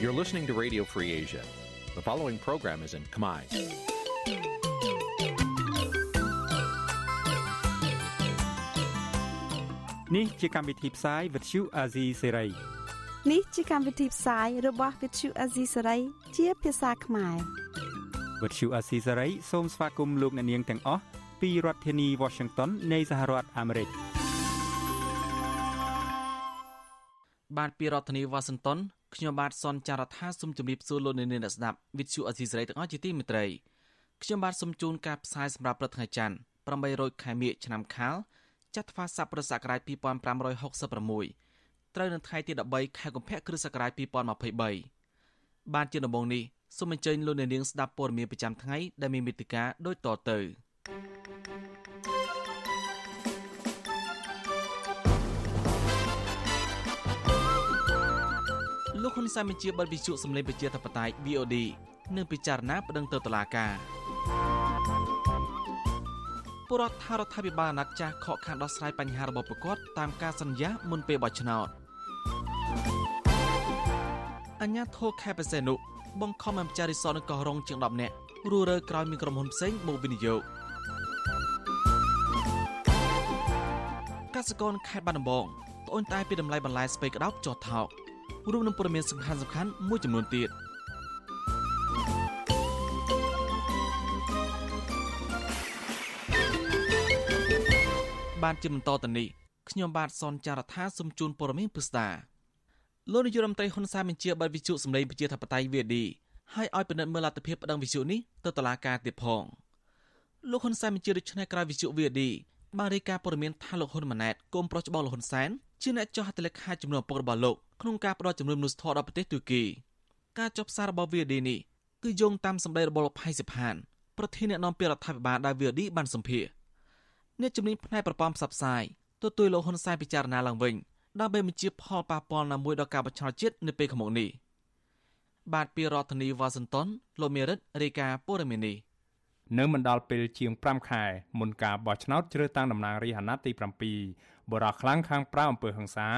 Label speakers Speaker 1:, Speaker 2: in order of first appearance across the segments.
Speaker 1: You're listening to Radio Free Asia. The following program is in Khmer.
Speaker 2: Nǐ chi càm bi tiệp xáy vệt chiu a zì sê ray
Speaker 3: នេះជាកម្មវិធីផ្សាយរបស់ Vithu Azisari ជាភាសាខ្មែរ
Speaker 2: វត្តឈូអាស៊ីសេរីសូមស្វាគមន៍លោកអ្នកនាងទាំងអស់ពីរដ្ឋធានី Washington នៃសហរដ្ឋអាមេរិក
Speaker 4: បាទពីរដ្ឋធានីវ៉ាស៊ីនតោនខ្ញុំបាទសនចាររថាសូមជម្រាបសួរលោកអ្នកនាងអ្នកស្ដាប់វិទ្យុអសីសេរីទាំងអស់ជាទីមេត្រីខ្ញុំបាទសូមជូនការផ្សាយសម្រាប់ព្រឹកថ្ងៃច័ន្ទ800ខែមិញឆ្នាំខាលចត្វាស័កពុរសករាជ2566ត្រូវនៅថ្ងៃទី13ខែកុម្ភៈគ្រិស្តសករាជ2023បានជាដំបូងនេះ សូមអញ្ជើញលោកអ្នកនាងស្ដាប់ព័ត៌មានប្រចាំថ្ងៃដែលមានមេតិការដូចតទៅលោកហ៊ុនសែនបញ្ជាបិទវិទ្យុសម្លេងប្រជាធិបតេយ្យ VOD នឹងពិចារណាប្តឹងទៅតុលាការពលរដ្ឋថារដ្ឋាភិបាលអាណត្តិចាស់ខកខានដោះស្រាយបញ្ហារបស់ប្រកបតាមការសន្យាមុនពេលបោះឆ្នោតអញ្ញាធរខេបសេនុ បង្ខំឲ្យម្ចាស់រីសតនៅកោះរងជាង10នាក់រੂរើក្រោយមានក្រុមហ៊ុនផ្សេងមកវិនិយោគកសិករខេត្តបាត់ដំបងត្អូញត្អែពីតម្លៃបន្លែស្ពៃក្តោបចុះថោករួមនឹងព័ត៌មានសំខាន់សំខាន់មួយចំនួនទៀតបានជាបន្តទៅនេះខ្ញុំបាទសនចាររថាសូមជូនព័ត៌មានពិស្ដា លោកនាយរដ្ឋមន្ត្រីហ៊ុនសែនបញ្ជាបិទវិទ្យុសម្លេងប្រជាធិបតេយ្យ VD ហើយឲ្យពិនិត្យមើលលទ្ធភាពប្តឹងវិទ្យុនេះទៅតុលាការទៀតផងលោកហ៊ុនសែនបញ្ជាដូច្នេះក្រោយវិទ្យុ VD បានរាយការណ៍ព័ត៌មានថាលោកហ៊ុនម៉ាណែតគុំប្រុសច្បងលោកហ៊ុនសែនជាអ្នកចុះហត្ថលេខាចំនួនឪពុករបស់លោកក្នុងការផ្តល់ជំនួយមនុស្សធម៌ដល់ប្រទេសទូគីការចុះផ្សាយរបស់ VD នេះគឺយោងតាមសម្ដីរបស់លោកផៃសិផានប្រធានអ្នកនាំពាក្យរដ្ឋាភិបាលដែល VD បានសម្ភាសអ្នកជំនាញផ្នែកប្រព័ន្ធផ្សព្វផ្សាយទទូចលោកហ៊ុនសែនពិចារណាឡើងវិញ ដើម្បីបញ្ជាផលប៉ះពាល់ណាមួយដល់ការបោះឆ្នោតជាតិនៅពេលខាងមុខនេះបាទពីរដ្ឋធានីវ៉ាស៊ីនតោនលោកមេរិតរាយការណ៍ព័ត៌មាននេះ
Speaker 2: នៅមិនដល់ពេលជាង5ខែមុនការបោះឆ្នោតជ្រើសតាំងតំណាងរាស្ត្រអាណត្តិទី7បរិខ្លាំងខាងប្រៅអំពើហឹង្សា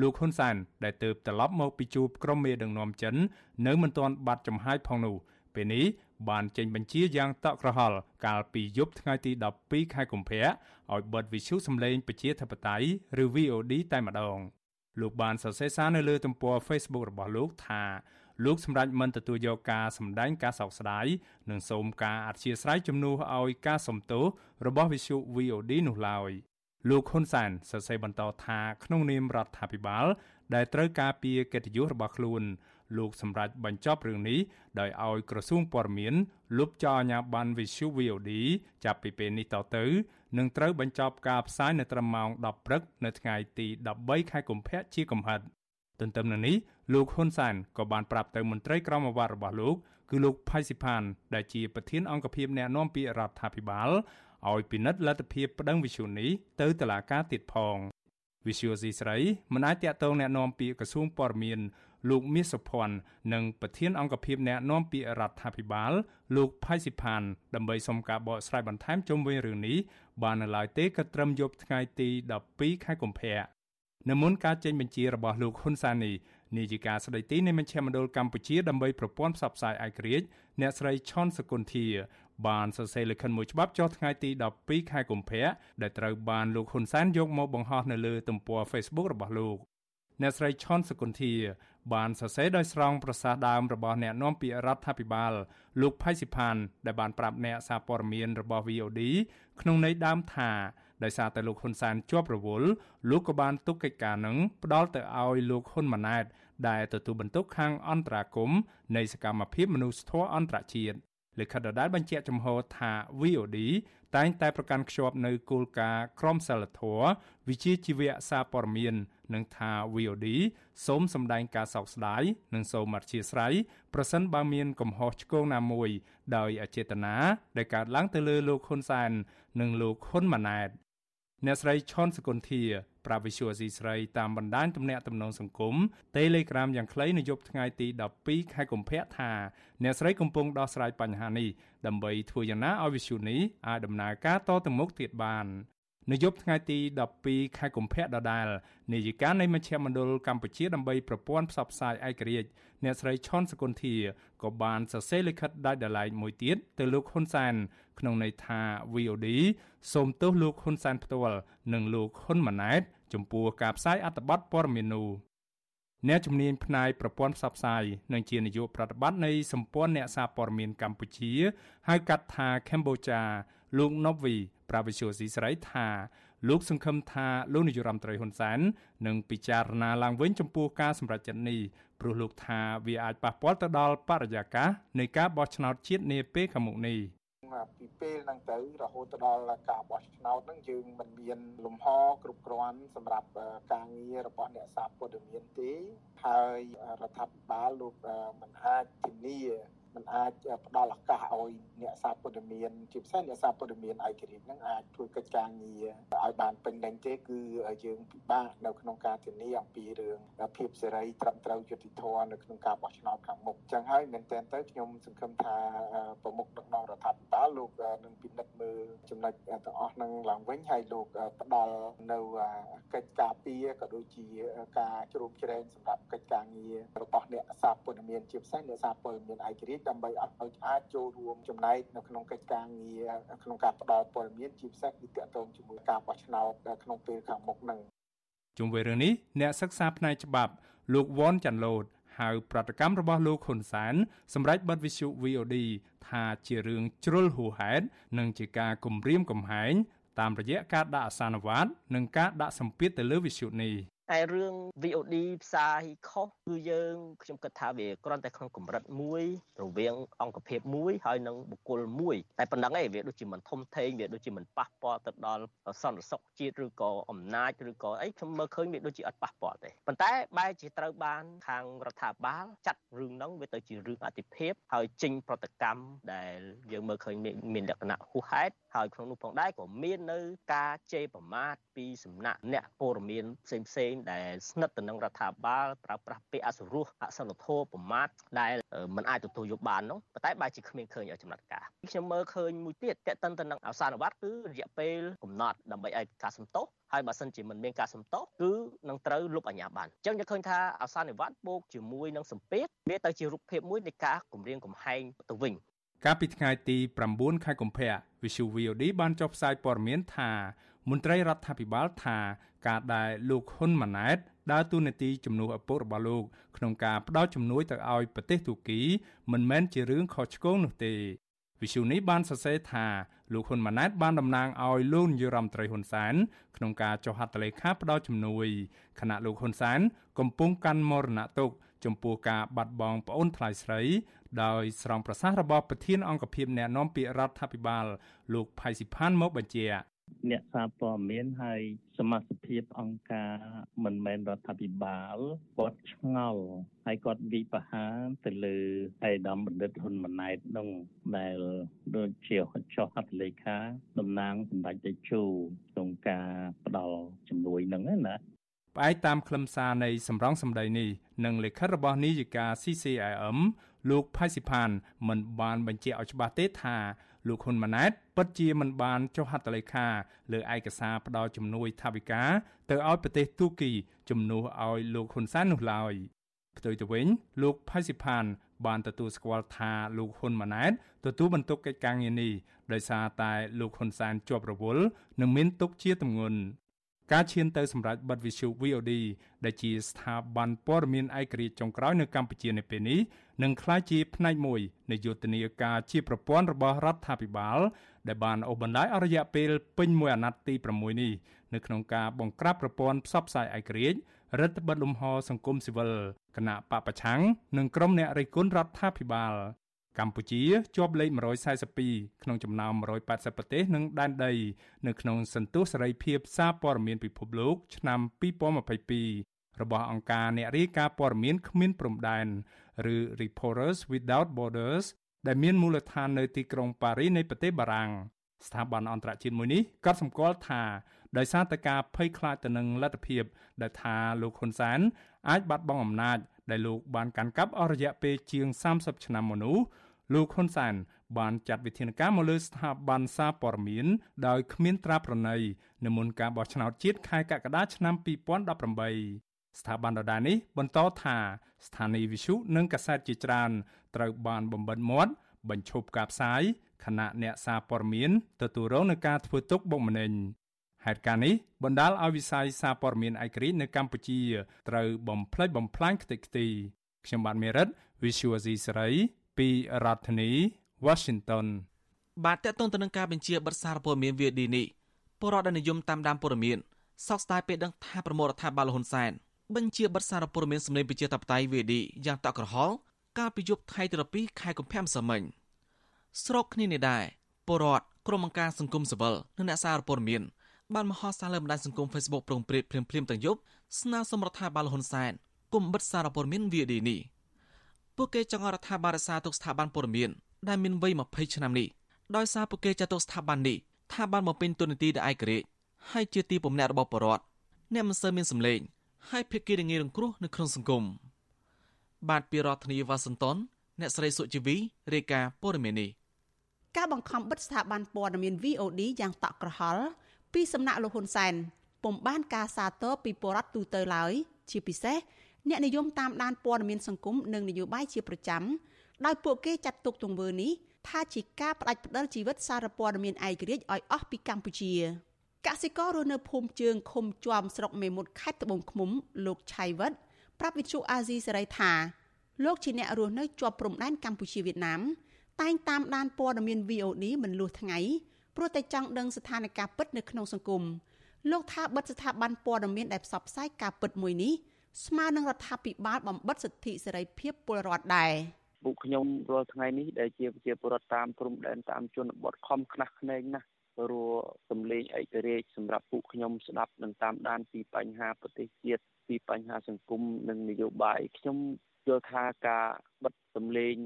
Speaker 2: លោកហ៊ុនសែនដែលទៅត្រឡប់មកពីជួបក្រុមមេដឹកនាំចិន នៅមិនទាន់បាត់ចំហាយផងនោះពេលនេះបានចេញបញ្ជាយ៉ាងតក់ក្រហល់កាលពីយប់ថ្ងៃទី12ខែកុម្ភៈ ឲ្យបិទវិទ្យុសំឡេងប្រជាធិបតេយ្យឬ VOD តែម្ដងលោកបានសរសេរសារនៅលើទំព័រ Facebook របស់លោកថាលោកសម្ដេចមិនទទួលយកការសម្ដែងការសោកស្ដាយនិងសូមការអធិស្ឋានជំនួសឲ្យការសំទោសរបស់វិទ្យុ VOD នោះឡើយលោកហ៊ុនសែនសរសេរបន្តថាក្នុងនាមរដ្ឋាភិបាលដែលត្រូវការពារកិត្តិយសរបស់ខ្លួន លោកសម្រាប់បញ្ចប់រឿងនេះដោយឲ្យក្រសួងព័ត៌មានលុបចោលអាជ្ញាប័ណ្ណ Visu VOD ចាប់ពីពេលនេះតទៅនឹងត្រូវបញ្ចប់ការផ្សាយនៅត្រឹមម៉ោង10ព្រឹកនៅថ្ងៃទី13ខែកុម្ភៈជាកំហិតទន្ទឹមនឹងនេះលោកហ៊ុនសានក៏បានប្រាប់ទៅមន្ត្រីក្រមអាវ៉ាត់របស់លោកគឺលោកផៃស៊ីផានដែលជាប្រធានអង្គភិបអ្នកណែនាំពាក្យរដ្ឋាភិបាលឲ្យពិនិត្យលទ្ធភាពប្តឹងវិសុនេះទៅតុលាការទៀតផងវិសុយស៊ីស្រីមិនអាចតាក់ទងแนะនាំពាក្យក្រសួងព័ត៌មាន លោកមាសសុភ័ណ្ឌនិងប្រធានអង្គភិបអ្នកណែនាំពាក្យរដ្ឋាភិបាលលោកផៃស៊ីផានដើម្បីសុំការបកស្រាយបន្ថែមជុំវិញរឿងនេះបាននៅឡើយទេក៏ត្រឹមយប់ថ្ងៃទី12ខែកុម្ភៈនៅមុនការចេញបញ្ជារបស់លោកហ៊ុនសាននេះនាយិកាស្ដីទីនៃមជ្ឈមណ្ឌលកម្ពុជាដើម្បីប្រព័ន្ធផ្សព្វផ្សាយឯករាជ្យអ្នកស្រីឆនសគុន្ធាបានសរសេរលិខិតមួយច្បាប់ចុះថ្ងៃទី12ខែកុម្ភៈដែលត្រូវបានលោកហ៊ុនសែនយកមកបង្ហោះនៅលើទំព័រ Facebook របស់លោកអ្នកស្រីឆនសគុន្ធា បានសរសេរដោយស្រង់ប្រសាសន៍ដើមរបស់អ្នកនាំពាក្យរដ្ឋាភិបាលលោកផៃស៊ីផានដែលបានប្រាប់អ្នកសារព័ត៌មានរបស់ VOD ក្នុងន័យដើមថាដោយសារតែលោកហ៊ុនសែនជាប់រវល់លោកក៏បានទុកកិច្ចការនឹងផ្ដាល់ទៅឲ្យលោកហ៊ុនម៉ាណែតដែលទទួលបន្ទុកខាងអន្តរាគមនៃសកម្មភាពមនុស្សធម៌អន្តរជាតិលិខិតដដែលបញ្ជាក់ចំហថា VOD តែងតែប្រកាន់ខ្ជាប់នៅគោលការណ៍ក្រមសីលធម៌វិជាជីវៈសារព័ត៌មាននិងថា VOD សូមសម្ដែងការសោកស្ដាយនិងសូមអធិស្ឋានប្រសិនបើមានកំហុសឆ្គងណាមួយ ដោយអចេតនាដែលកើតឡើងទៅលើលោកហ៊ុនសែននិងលោកហ៊ុនម៉ាណែត អ្នកស្រីឈុនសកុនធាប្រាវិសុយស៊ីស្រីតាមបណ្ដាញទំនាក់ទំនងសង្គម Telegram យ៉ាងខ្លីនៅយប់ថ្ងៃទី12ខែកុម្ភៈថាអ្នកស្រីកំពុងដោះស្រាយបញ្ហានេះដើម្បីធ្វើយ៉ាងណាឲ្យវិសុយនេះអាចដំណើរការតទៅមុខទៀតបាន នៅយប់ថ្ងៃទី12ខែកុម្ភៈដដែលនាយិកានៃមជ្ឈមណ្ឌលកម្ពុជាដើម្បីប្រព័ន្ធផ្សព្វផ្សាយឯករាជ្យអ្នកស្រីឈុនសកុនធាក៏បានសរសេរលិខិតដាច់ដライមួយទៀតទៅលោកហ៊ុនសែនក្នុងន័យថា VOD សូមទោសលោកហ៊ុនសែនផ្ទាល់និងលោកហ៊ុនម៉ាណែត ចំពោះការផ្សាយអត្ថបទព័ត៌មាននោះអ្នកជំនាញផ្នែកប្រព័ន្ធផ្សព្វផ្សាយនិងជានាយកប្រតិបត្តិនៃសម្ព័ន្ធអ្នកសារព័ត៌មានកម្ពុជាហៅកាត់ថា Cambodia លោក Novi ប្រាវិសុយស៊ីស្រីថាលោកសង្ឃឹមថាលោកនាយរដ្ឋមន្ត្រីហ៊ុនសែននឹងពិចារណាឡើងវិញចំពោះការសម្រេចចិត្តនេះព្រោះលោកថាវាអាចប៉ះពាល់ទៅដល់បរិយាកាសនៃការបោះឆ្នោតជាតិនាពេលខាងមុខនេះ
Speaker 5: ពីពេលហ្នឹងទៅរហូតដល់ការបោះឆ្នោតហ្នឹងយើងមិនមានលំហគ្រប់គ្រាន់សម្រាប់ការងាររបស់អ្នកសារព័ត៌មានទេហើយរដ្ឋាភិបាលលោកមិនអាចធានា มันអាចផ្ដល់ឱកាសឲ្យអ្នកសារព័ត៌មានជាពិសេសអ្នកសារព័ត៌មានឯករាជ្យហ្នឹងអាចធ្វើកិច្ចការងារឲ្យបានពេញលេញទេគឺយើងពិបាកនៅក្នុងការធានាអំពីរឿងភាពសេរីត្រឹមត្រូវយុត្តិធម៌នៅក្នុងការបោះឆ្នោតខាងមុខចឹងហើយមែនតើទៅខ្ញុំសង្ឃឹមថាប្រមុខដឹកនាំរដ្ឋាភិបាលលោកនឹងពិនិត្យមើលចំណុចទាំងអស់ហ្នឹងឡើងវិញហើយលោកផ្ដល់នៅកិច្ចការពារក៏ដូចជាការជ្រោមជ្រែងសម្រាប់កិច្ចការងាររបស់អ្នកសារព័ត៌មានជាពិសេសអ្នកសារព័ត៌មានឯករាជ្យដើម្បីឲ្យអាចចូលរួមចំណែកនៅក្នុងកិច្ចការងារក្នុងការផ្តល់ព័ត៌មានជាពិសេសគឺទាក់ទងជាមួយការបោះឆ្នោតក្នុងពេលខាងមុខនឹង
Speaker 2: ជុំវិញរឿងនេះអ្នកសិក្សាផ្នែកច្បាប់លោកវ៉ាន់ចាន់ឡូតហៅប្រតិកម្មរបស់លោកហ៊ុនសែនសម្រាប់បទវិសុ VOD ថាជារឿងជ្រុលហួហេតុនិងជាការគំរាមកំហែងតាមរយៈការដាក់អសានវត្តនិងការដាក់សម្ពាធទៅលើវិសុនេះ
Speaker 6: តែរឿង VOD ផ្សាយខុសគឺយើងខ្ញុំគិតថាវាគ្រាន់តែក្នុងកម្រិតមួយរវាងអង្គភាពមួយហើយនិងបុគ្គលមួយតែប៉ុណ្្នឹងឯងវាដូចជាមិនធំធេងវាដូចជាមិនប៉ះពាល់ទៅដល់សន្តិសុខជាតិឬក៏អំណាចឬក៏អីខ្ញុំមើលឃើញវាដូចជាអត់ប៉ះពាល់ទេប៉ុន្តែបែរជាត្រូវបានខាងរដ្ឋាភិបាលចាត់រឿងហ្នឹងវាទៅជារឿងអតិភិបហើយចេញប្រតិកម្មដែលយើងមើលឃើញមានលក្ខណៈហួសហេតុ ហើយក្នុងនោះផងដែរក៏មាននៅការជេរប្រមាថពីសំណាក់អ្នកព័ត៌មានផ្សេងផ្សេងដែលស្និទ្ធទៅនឹងរដ្ឋាភិបាលប្រើប្រាស់ពាក្យអសុរោះអសិលធម៌ប្រមាថដែលមិនអាចទទួលយកបាននោះប៉ុន្តែបែរជាគ្មានឃើញឲ្យចំណាត់ការខ្ញុំមើលឃើញមួយទៀតតេតិនទៅនឹងអសានវត្តគឺរយៈពេលកំណត់ដើម្បីឲ្យការសំទោសហើយបើសិនជាមិនមានការសំទោសគឺនឹងត្រូវលុបអាជ្ញាប័ណ្ណអញ្ចឹងយើងឃើញថាអសានិវត្តបូកជាមួយនឹងសម្ពាធវាទៅជារូបភាពមួយនៃការគម្រាមកំហែងទៅវិញ
Speaker 2: កាលពីថ្ងៃទី9ខែកុម្ភៈ Visual VOD បានចុះផ្សាយព័ត៌មានថាមន្ត្រីរដ្ឋាភិបាលថាការដែលលោកហ៊ុនម៉ាណែតដើរតួនាទីជំនួសឪពុករបស់លោកក្នុងការផ្ដល់ជំនួយទៅឲ្យប្រទេសទូគីមិនមែនជារឿងខុសឆ្គងនោះទេវិសុនេះបានសរសេរថាលោកហ៊ុនម៉ាណែតបានតំណាងឲ្យលោកនាយរដ្ឋមន្ត្រីហ៊ុនសែនក្នុងការចុះហត្ថលេខាផ្ដល់ជំនួយខណៈលោកហ៊ុនសែនកំពុងកាន់មរណទុក្ខចំពោះការបាត់បង់ប្អូនថ្លៃស្រី ដោយស្រង់ប្រសាសន៍របស់ប្រធានអង្គភិបអ្នកណែនាំពាក្យរដ្ឋាភិបាល លោកផៃស៊ីផានមកបញ្ជាក់
Speaker 7: អ្នកសារព័ត៌មានហើយសមាជិកអង្គការមិនមែនរដ្ឋាភិបាលគាត់ឆ្ងល់ហើយគាត់វិបហាទៅលើឯកឧត្តមបណ្ឌិតហ៊ុនម៉ាណែតនោះដែលដូចជាចុះហត្ថលេខាតំណាងសម្ដេចតេជោក្នុងការផ្ដល់ជំនួយនឹងណា
Speaker 2: ផ្អែកតាមខ្លឹមសារនៃសម្រងសម្ដីនេះនិងលិខិតរបស់នាយិកា CCIM លោកផៃស៊ីផានមិនបានបញ្ជាក់ឲ្យច្បាស់ទេថាលោកហ៊ុនម៉ាណែតពិតជាមិនបានចុះហត្ថលេខាលើឯកសារផ្ដល់ជំនួយថវិកាទៅឲ្យប្រទេសទូគីជំនួសឲ្យលោកហ៊ុនសែននោះឡើយផ្ទុយទៅវិញលោកផៃស៊ីផានបានទទួលស្គាល់ថាលោកហ៊ុនម៉ាណែតទទួលបន្ទុកកិច្ចការងារនេះដោយសារតែលោកហ៊ុនសែនជាប់រវល់និងមានទុកជាទម្ងន់ ការឈានទៅសម្រាប់បិទវិទ្យុ VOD ដែលជាស្ថាប័នព័ត៌មានឯករាជ្យចុងក្រោយនៅកម្ពុជានៅពេលនេះនឹងក្លាយជាផ្នែកមួយនៃយុទ្ធនាការជាប្រព័ន្ធរបស់រដ្ឋាភិបាលដែលបានអូសបន្លាយអស់រយៈពេលពេញមួយអាណត្តិទី6នេះនៅក្នុងការបង្ក្រាបប្រព័ន្ធផ្សព្វផ្សាយឯករាជ្យរដ្ឋបិទលំហសង្គមស៊ីវិលគណៈបពប្រឆាំងនិងក្រុមអ្នករិះគន់រដ្ឋាភិបាល កម្ពុជាជាប់លេខ142ក្នុងចំណោម180ប្រទេសនិងដែនដីនៅក្នុងសន្ទុះសេរីភាពសារព័ត៌មានពិភពលោក ឆ្នាំ2022របស់អង្គការអ្នករាយការណ៍ព័ត៌មានគ្មានព្រំដែនឬ Reporters Without Borders ដែលមានមូលដ្ឋាននៅទីក្រុងប៉ារីសនៃប្រទេសបារាំងស្ថាប័នអន្តរជាតិមួយនេះក៏សម្គាល់ថាដោយសារតែការភ័យខ្លាចទៅនឹងលទ្ធភាព ដែលថាលោកហ៊ុនសែនអាចបាត់បង់អំណាចដែលលោកបានកាន់កាប់អស់រយៈពេលជាង30ឆ្នាំមកនោះ លោកហ៊ុនសែនបានចាត់វិធានការមកលើស្ថាប័នសារព័ត៌មានដោយគ្មានត្រាប្រណីនៅមុនការបោះឆ្នោតជាតិខែកក្កដាឆ្នាំ2018ស្ថាប័នដដែលនេះបន្តថាស្ថានីយវិទ្យុនិងកាសែតជាច្រើនត្រូវបានបំបិទមាត់បញ្ឈប់ការផ្សាយខណៈអ្នកសារព័ត៌មានទទួលរងនឹងការធ្វើទុកបុកម្នេញហេតុការណ៍នេះបណ្ដាលឲ្យវិស័យសារព័ត៌មានឯករាជ្យនៅកម្ពុជាត្រូវបំផ្លិចបំផ្លាញខ្ទេចខ្ទីខ្ញុំបាទមេរិត Visual C សេរី ពីរដ្ឋធានី Washington
Speaker 4: បាទតកតងទៅនឹងការបញ្ជាបិទសារព័ត៌មាន VD នេះពលរដ្ឋដែលនិយមតាមដានព័ត៌មានសោកស្ដាយពេលដឹងថាប្រមុខរដ្ឋាភិបាលហ៊ុនសែនបញ្ជាបិទសារព័ត៌មានសម្លេងប្រជាធិបតេយ្យ VD យ៉ាងតក់ក្រហល់កាលពីយប់ថ្ងៃទី12ខែកុម្ភៈម្សិលមិញស្របគ្នានេះដែរពលរដ្ឋក្រុមអង្គការសង្គមស៊ីវិលនិងអ្នកសារព័ត៌មានបានមហោសារលើបណ្ដាញសង្គម Facebook ប្រងព្រាតភ្លាមភ្លាមទាំងយប់ស្នើសុំរដ្ឋាភិបាលហ៊ុនសែនគុំបិទសារព័ត៌មាន VD នេះ ពួកគេចង់ឲ្យរដ្ឋាភិបាលរក្សាទុកស្ថាប័នព័ត៌មានដែលមានវ័យ20ឆ្នាំនេះដោយសារពួកគេចាត់ទុកស្ថាប័ននេះថាបានបំពេញតួនាទីដែលឯករាជ្យហើយជាទីពំនាក់របស់ប្រជាពលរដ្ឋអ្នកមិនសូវមានសម្លេងហើយភាគីដែលងាយរងគ្រោះនៅក្នុងសង្គមបាទពីរដ្ឋធានីវ៉ាស៊ីនតោនអ្នកស្រីសុជីវីរាយការណ៍ព័ត៌មាននេះ
Speaker 8: ការបង្ខំបិទស្ថាប័នព័ត៌មាន VOD យ៉ាងតក់ក្រហល់ពីសំណាក់លោកហ៊ុនសែនពុំបានការសាទរពីបរដ្ឋទូទៅឡើយជាពិសេស អ្នកនិយមតាមដានព័ត៌មានសង្គមនិងនយោបាយជាប្រចាំដោយពួកគេចាត់ទុកទង្វើនេះថាជាការផ្ដាច់ផ្ដាល់ជីវិតសារព័ត៌មានឯករាជ្យឲ្យអស់ពីកម្ពុជាកសិកររស់នៅភូមិជើងឃុំជាំស្រុកមេមត់ខេត្តត្បូងឃ្មុំលោកឆៃវិតប្រាប់វិទ្យុអាស៊ីសេរីថាលោកជាអ្នករស់នៅជាប់ព្រំដែនកម្ពុជាវៀតណាមតែងតាមដានព័ត៌មាន VOD មិនលួសថ្ងៃព្រោះតែចង់ដឹងស្ថានភាពពិតនៅក្នុងសង្គមលោកថាបិទស្ថាប័នព័ត៌មានដែលផ្សព្វផ្សាយការពិតមួយនេះ ស្មើនឹងរដ្ឋាភិបាលបំបិទសិទ្ធិសេរីភាពពលរដ្ឋដែរ
Speaker 9: ពួកខ្ញុំរាល់ថ្ងៃនេះដែលជាប្រជាពលរដ្ឋតាមព្រំដែនតាមជនបទខំខ្នះខ្នែងណាស់ព្រោះសំលេងឯករាជ្យសម្រាប់ពួកខ្ញុំស្ដាប់និងតាមដានពីបញ្ហាប្រទេសជាតិពីបញ្ហាសង្គមនិងនយោបាយខ្ញុំយល់ថាការបិទសំលេង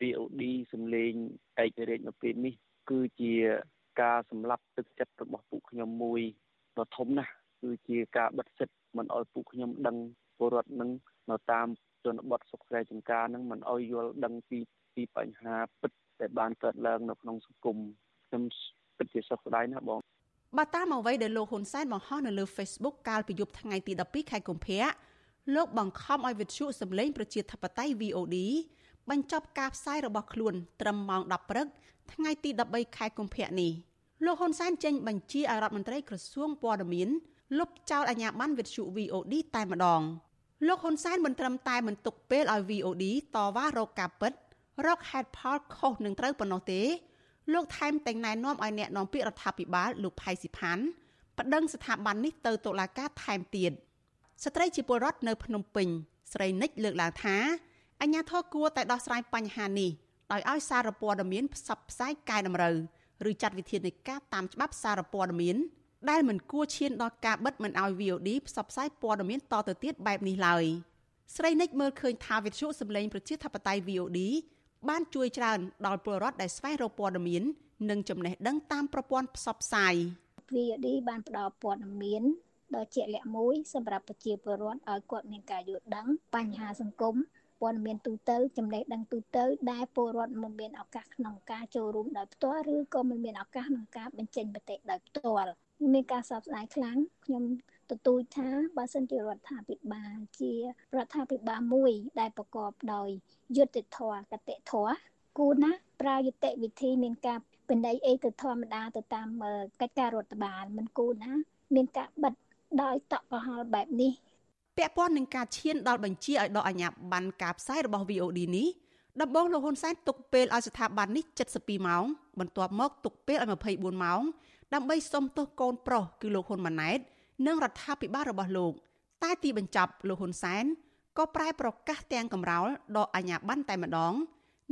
Speaker 9: POD សំលេងឯករាជ្យនៅពេលនេះ គឺជាការសម្លាប់ទឹកចិត្តរបស់ពួកខ្ញុំមួយដ៏ធំណាស់គឺជាការបិទសិទ្ធិមិនអោយពួកខ្ញុំដឹង ពលរដ្ឋនឹងនៅតាមជនបទសុខស្រែចម្ការនឹងមិនអោយយល់ដឹងពីពីបញ្ហាពិតដែលបានកើតឡើងនៅក្នុងសង្គមខ្ញុំពិតជាសោកស្ដាយណាស់បង
Speaker 8: បាទតាមអ្វីដែលលោកហ៊ុនសែនបង្ហោះនៅលើ Facebook កាលពីយប់ថ្ងៃទី12ខែកុម្ភៈលោកបង្ខំឲ្យវិទ្យុសម្លេងប្រជាធិបតេយ្យ VOD បញ្ចប់ការផ្សាយរបស់ខ្លួន ត្រឹមម៉ោង10ព្រឹកថ្ងៃទី13ខែកុម្ភៈនេះលោកហ៊ុនសែនចេញបញ្ជាឲ្យរដ្ឋមន្ត្រីក្រសួងព័ត៌មានលុបចោលអាជ្ញាប័ណ្ណវិទ្យុ VOD តែម្ដង លោកហ៊ុនសែនមិនត្រឹមតែមិនទុកពេលឲ្យ VOD តវ៉ារកការពិតរកហេតុផលខុសនឹងត្រូវប៉ុណ្ណោះទេ លោកថែមទាំងណែនាំឲ្យអ្នកនាំពាក្យរដ្ឋាភិបាលលោកផៃស៊ីផាន់ប្តឹងស្ថាប័ននេះទៅតុលាការថែមទៀតស្ត្រីជាពលរដ្ឋនៅភ្នំពេញស្រីនិចលើកឡើងថាអញ្ញាធរគួរតែដោះស្រាយបញ្ហានេះដោយឲ្យសារព័ត៌មានផ្សព្វផ្សាយកែតម្រូវឬចាត់វិធានការតាមច្បាប់សារព័ត៌មាន ដែលមិនគួរឈានដល់ការបិទមិនឲ្យ VOD ផ្សព្វផ្សាយព័ត៌មានតទៅទៀតបែបនេះឡើយស្រីនិចមើលឃើញថាវិទ្យុសម្លេងប្រជាធិបតេយ្យ VOD បានជួយច្រើនដល់ពលរដ្ឋដែលស្វែងរកព័ត៌មាន និងចំណេះដឹងតាមប្រព័ន្ធផ្សព្វផ្សាយ
Speaker 10: VOD បានផ្ដល់ព័ត៌មានដ៏ជាក់លាក់មួយសម្រាប់ប្រជាពលរដ្ឋឲ្យគាត់មានការយល់ដឹងបញ្ហាសង្គមព័ត៌មានទូទៅចំណេះដឹងទូទៅ ដែលពលរដ្ឋមិនមានឱកាសក្នុងការចូលរួមដោយផ្ទាល់ឬក៏មិនមានឱកាសក្នុងការបញ្ចេញមតិដោយផ្ទាល់ មានការសោកស្ដាយខ្លាំងខ្ញុំទទូចថាបើសិនជារដ្ឋាភិបាលជារដ្ឋាភិបាលមួយដែលប្រកបដោយយុត្តិធម៌កតិធម៌គូណាប្រើយុត្តិវិធីមានការបណ្ដៃអីទៅធម្មតាទៅតាមកិច្ចការរដ្ឋបាលមិនគូណា មានការបិទដោយតក់កុហលបែបនេះ
Speaker 8: ពាក់ព័ន្ធនឹងការឈានដល់បញ្ជាឲ្យដកអាជ្ញាប័ណ្ណការផ្សាយរបស់ VOD នេះដំបូងលោកហ៊ុនសែនទុកពេលឲ្យស្ថាប័ននេះ72ម៉ោងបន្ទាប់មកទុកពេលឲ្យ24ម៉ោង ដើម្បីសុំទោសកូនប្រុសគឺលោកហ៊ុនម៉ាណែត និងរដ្ឋាភិបាលរបស់លោក តែទីបញ្ចប់លោកហ៊ុនសែនក៏ប្រែប្រកាសទាំងកំរោលដកអាជ្ញាប័ណ្ណតែម្ដង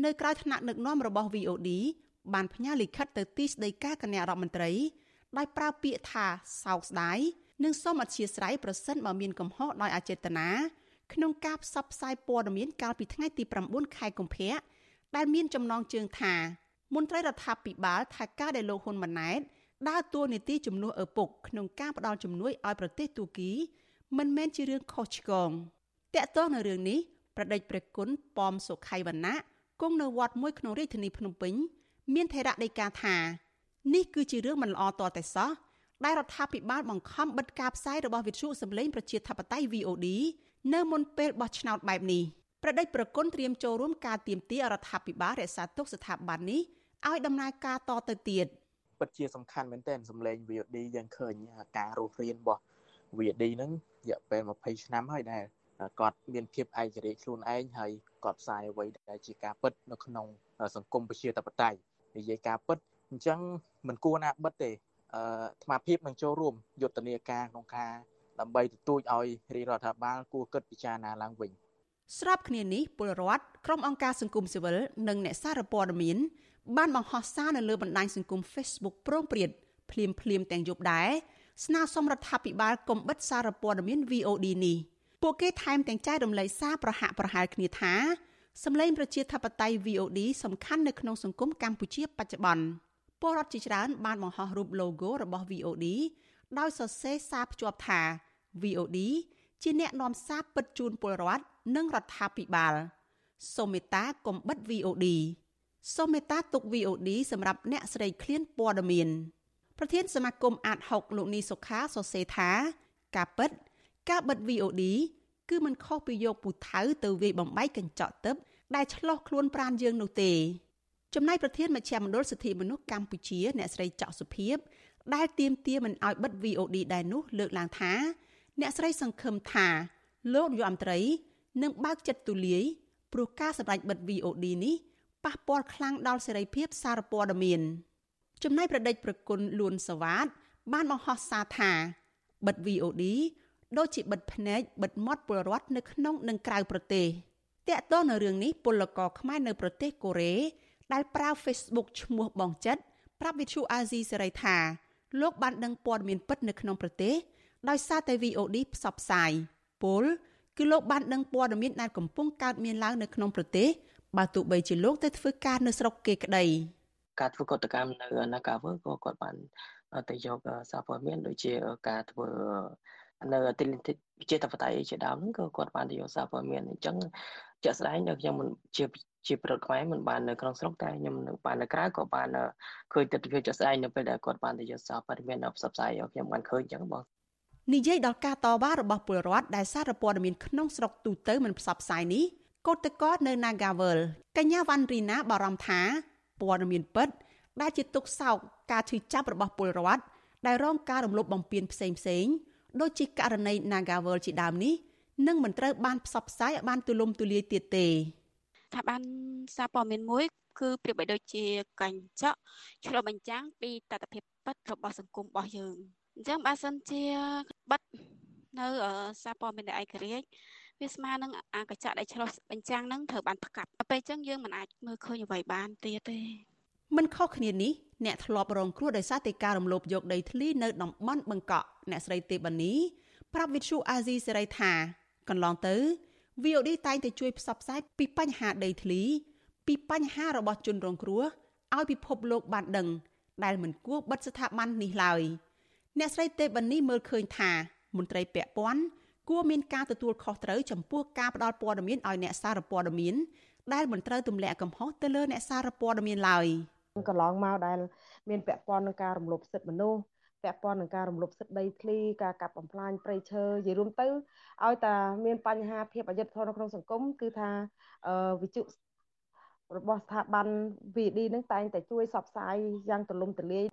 Speaker 8: នៅក្រៅថ្នាក់ដឹកនាំរបស់ VOD បានផ្ញើលិខិតទៅទីស្តីការគណៈរដ្ឋមន្ត្រីដោយប្រើពាក្យថាសោកស្ដាយនិងសូមអធិស្ឋានប្រសិនបើមានកំហុសដោយអចេតនាក្នុងការផ្សព្វផ្សាយព័ត៌មានកាលពីថ្ងៃទី9ខែកុម្ភៈដែលមានចំណងជើងថាមន្ត្រីរដ្ឋាភិបាលថាការដែលលោកហ៊ុនម៉ាណែត ដើរតួនាទីជំនួសឪពុកក្នុងការផ្ដល់ជំនួយឲ្យប្រទេសទូគី មិនមែនជារឿងខុសឆ្គងតកតងនៅរឿងនេះប្រដេចព្រះគុណប៉មសុខៃវណ្ណៈគង់នៅវត្តមួយក្នុងរាជធានីភ្នំពេញ មានថេរដីកាថានេះគឺជារឿងមិនល្អតតែសោះដែលរដ្ឋាភិបាលបង្ខំបិទការផ្សាយរបស់វិទ្យុសម្លេងប្រជាធិបតេយ្យ VOD នៅមុនពេលបោះឆ្នោតបែបនេះប្រដេចប្រគុណត្រៀមចូលរួមការទៀមទារដ្ឋាភិបាលរក្សាទុកស្ថាប័ននេះឲ្យដំណើរការតទៅទៀត
Speaker 9: ពិតជាសំខាន់មែនទែនសម្លេង VOD យើងឃើញការរស់រៀនរបស់ VOD ហ្នឹងរយៈពេល20ឆ្នាំហើយដែលគាត់មានភាពឯករាជ្យខ្លួនឯងហើយគាត់ផ្សាយអ្វីដែលជាការពិតនៅក្នុងសង្គមប្រជាធិបតេយ្យនិយាយការពិតអញ្ចឹងមិនគួរណាបិទទេអឺអាត្មាភាពនឹងចូលរួមយុទ្ធនាការក្នុងការដើម្បីទទូចឲ្យរាជរដ្ឋាភិបាលគួរគិតពិចារណាឡើងវិញ
Speaker 8: ស្របគ្នានេះពលរដ្ឋក្រុមអង្គការសង្គមស៊ីវិលនិងអ្នកសារព័ត៌មាន បានបង្ហោះសារនៅលើបណ្ដាញសង្គម Facebook ប្រងព្រាតភ្លាមភ្លាមទាំងយប់ដែរស្នើសុំរដ្ឋាភិបាលកុំបិទសារព័ត៌មាន VOD នេះពួកគេថែមទាំងចែករំលែកសារប្រហាក់ប្រហែលគ្នាថាសម្លេងប្រជាធិបតេយ្យ VOD សំខាន់នៅក្នុងសង្គមកម្ពុជាបច្ចុប្បន្នពលរដ្ឋជាច្រើនបានបង្ហោះរូប logo របស់ VOD ដោយសរសេរសារភ្ជាប់ថា VOD ជាអ្នកនាំសារពិតជូនពលរដ្ឋនិងរដ្ឋាភិបាលសូមមេត្តាកុំបិទ VOD សូមមេត្តាទុក VOD សម្រាប់អ្នកស្រីឃ្លានព័ត៌មានប្រធានសមាគមអាត6លោកនីសុខាសរសេរថាការពិត ការបិទ VOD គឺមិនខុសពីយកពូថៅទៅវាយបំបែកកញ្ចក់ទឹកដែលឆ្លោះខ្លួនប្រានយើងនោះទេចំណែកប្រធានមជ្ឈមណ្ឌលសិទ្ធិមនុស្សកម្ពុជាអ្នកស្រីចောက်សុភីបដែលទៀមទាមិនអោយបិទ VOD ដែរនោះលើកឡើងថា អ្នកស្រីសង្ឃឹមថាលោកនាយករដ្ឋមន្ត្រីនឹងបើកចិត្តទូលាយព្រោះការសម្ដែងបិទ VOD នេះ ប៉ះពាល់ខ្លាំងដល់សេរីភាពសារព័ត៌មានចំណែកប្រដេចប្រគុណលួនសវ៉ាត បានបង្ហោះសារថាបិទ VOD ដូចជាបិទភ្នែកបិទមាត់ពលរដ្ឋនៅក្នុងនិងក្រៅប្រទេសតកតនៅរឿងនេះពលករខ្មែរនៅប្រទេសកូរ៉េដែលប្រើ Facebook ឈ្មោះបងចិត្តប្រាប់វិទ្យុអាស៊ីសេរីថាលោកបានដឹងព័ត៌មានពិតនៅក្នុងប្រទេសដោយសារតែ VOD ផ្សព្វផ្សាយពលគឺលោកបានដឹងព័ត៌មានដែលកំពុងកើតមានឡើងនៅក្នុងប្រទេស បើទោះបីជាលោកទៅធ្វើការនៅស្រុកគេក្តី
Speaker 9: ការធ្វើកតកម្មនៅ Nagawer ក៏គាត់បានទៅយកសារព័ត៌មានដូចជាការធ្វើនៅទីវិជាតបតៃជាដើមហ្នឹងក៏គាត់បានទៅយកសារព័ត៌មានអញ្ចឹងជាក់ស្ដែងនៅខ្ញុំមិនជាជាប្រវត្តិខ្មែរមិនបាននៅក្នុងស្រុកតែខ្ញុំនៅបាននៅក្រៅក៏បានឃើញទស្សនវិជ្ជាជាក់ស្ដែងនៅពេលដែលគាត់បានទៅយកសារព័ត៌មាននៅផ្សព្វផ្សាយខ្ញុំបានឃើញអញ្ចឹងបង
Speaker 8: និយាយដល់ការតវ៉ារបស់ពលរដ្ឋដែលសារព័ត៌មានក្នុងស្រុកទូទៅមិនផ្សព្វផ្សាយនេះ កោតតកនៅ Nagavel កញ្ញាវ៉ាន់រីណាបារម្ភថាព័ត៌មានពិត ដែលជាទុកសោកការឈឺចាប់របស់ពលរដ្ឋដែលរងការរំលោភបំពានផ្សេងផ្សេងដូចជាករណី Nagavel ជាដើមនេះនឹងមិនត្រូវបានផ្សព្វផ្សាយឲ្យបានទូលំទូលាយទៀតទេ
Speaker 11: ថាបានសារព័ត៌មានមួយគឺប្រៀបបីដូចជាកញ្ចក់ឆ្លុះបញ្ចាំងពីតថភាពពិតរបស់សង្គមរបស់យើងអញ្ចឹងបើសិនជាបិទនៅសារព័ត៌មានដែលឯករាជ្យ វាស្មើនឹងអាកញ្ចក់ដែលឆ្លុះបញ្ចាំងនឹងត្រូវបានផ្កាត់ពេលអញ្ចឹងយើងមិនអាចមើលឃើញអ្វីបានទៀតទេ
Speaker 8: មិនខុសគ្នានេះអ្នកធ្លាប់រងគ្រោះដោយសារតែការរំលោភយកដីធ្លីនៅតំបន់បឹងកក់អ្នកស្រីទេបានីប្រាប់វិទ្យុអាស៊ីសេរីថាកន្លងទៅ VOD តែងតែជួយផ្សព្វផ្សាយពីបញ្ហាដីធ្លី ពីបញ្ហារបស់ជនរងគ្រោះឲ្យពិភពលោកបានដឹង ដែលមិនគួរបិទស្ថាប័ននេះឡើយអ្នកស្រីទេបានីមើលឃើញថាមន្ត្រីពាក់ព័ន្ធ គួរមានការទទួលខុសត្រូវចំពោះការផ្តល់ព័ត៌មានឲ្យអ្នកសារព័ត៌មានដែលមិនត្រូវទម្លាក់កំហុសទៅលើអ្នកសារព័ត៌មានឡើយក
Speaker 12: ន្លងមកដែលមានពាក់ព័ន្ធនឹងការរំលោភសិទ្ធិមនុស្សពាក់ព័ន្ធនឹងការរំលោភសិទ្ធិដីធ្លីការកាប់បំផ្លាញព្រៃឈើនិយាយរួមទៅឲ្យតែមានបញ្ហាភាពអយុត្តិធម៌នៅក្នុងសង្គមគឺថាវិជុរបស់ស្ថាប័ន VD នឹងតែងតែជួយសបផ្សាយយ៉ាងទូលំទូលាយ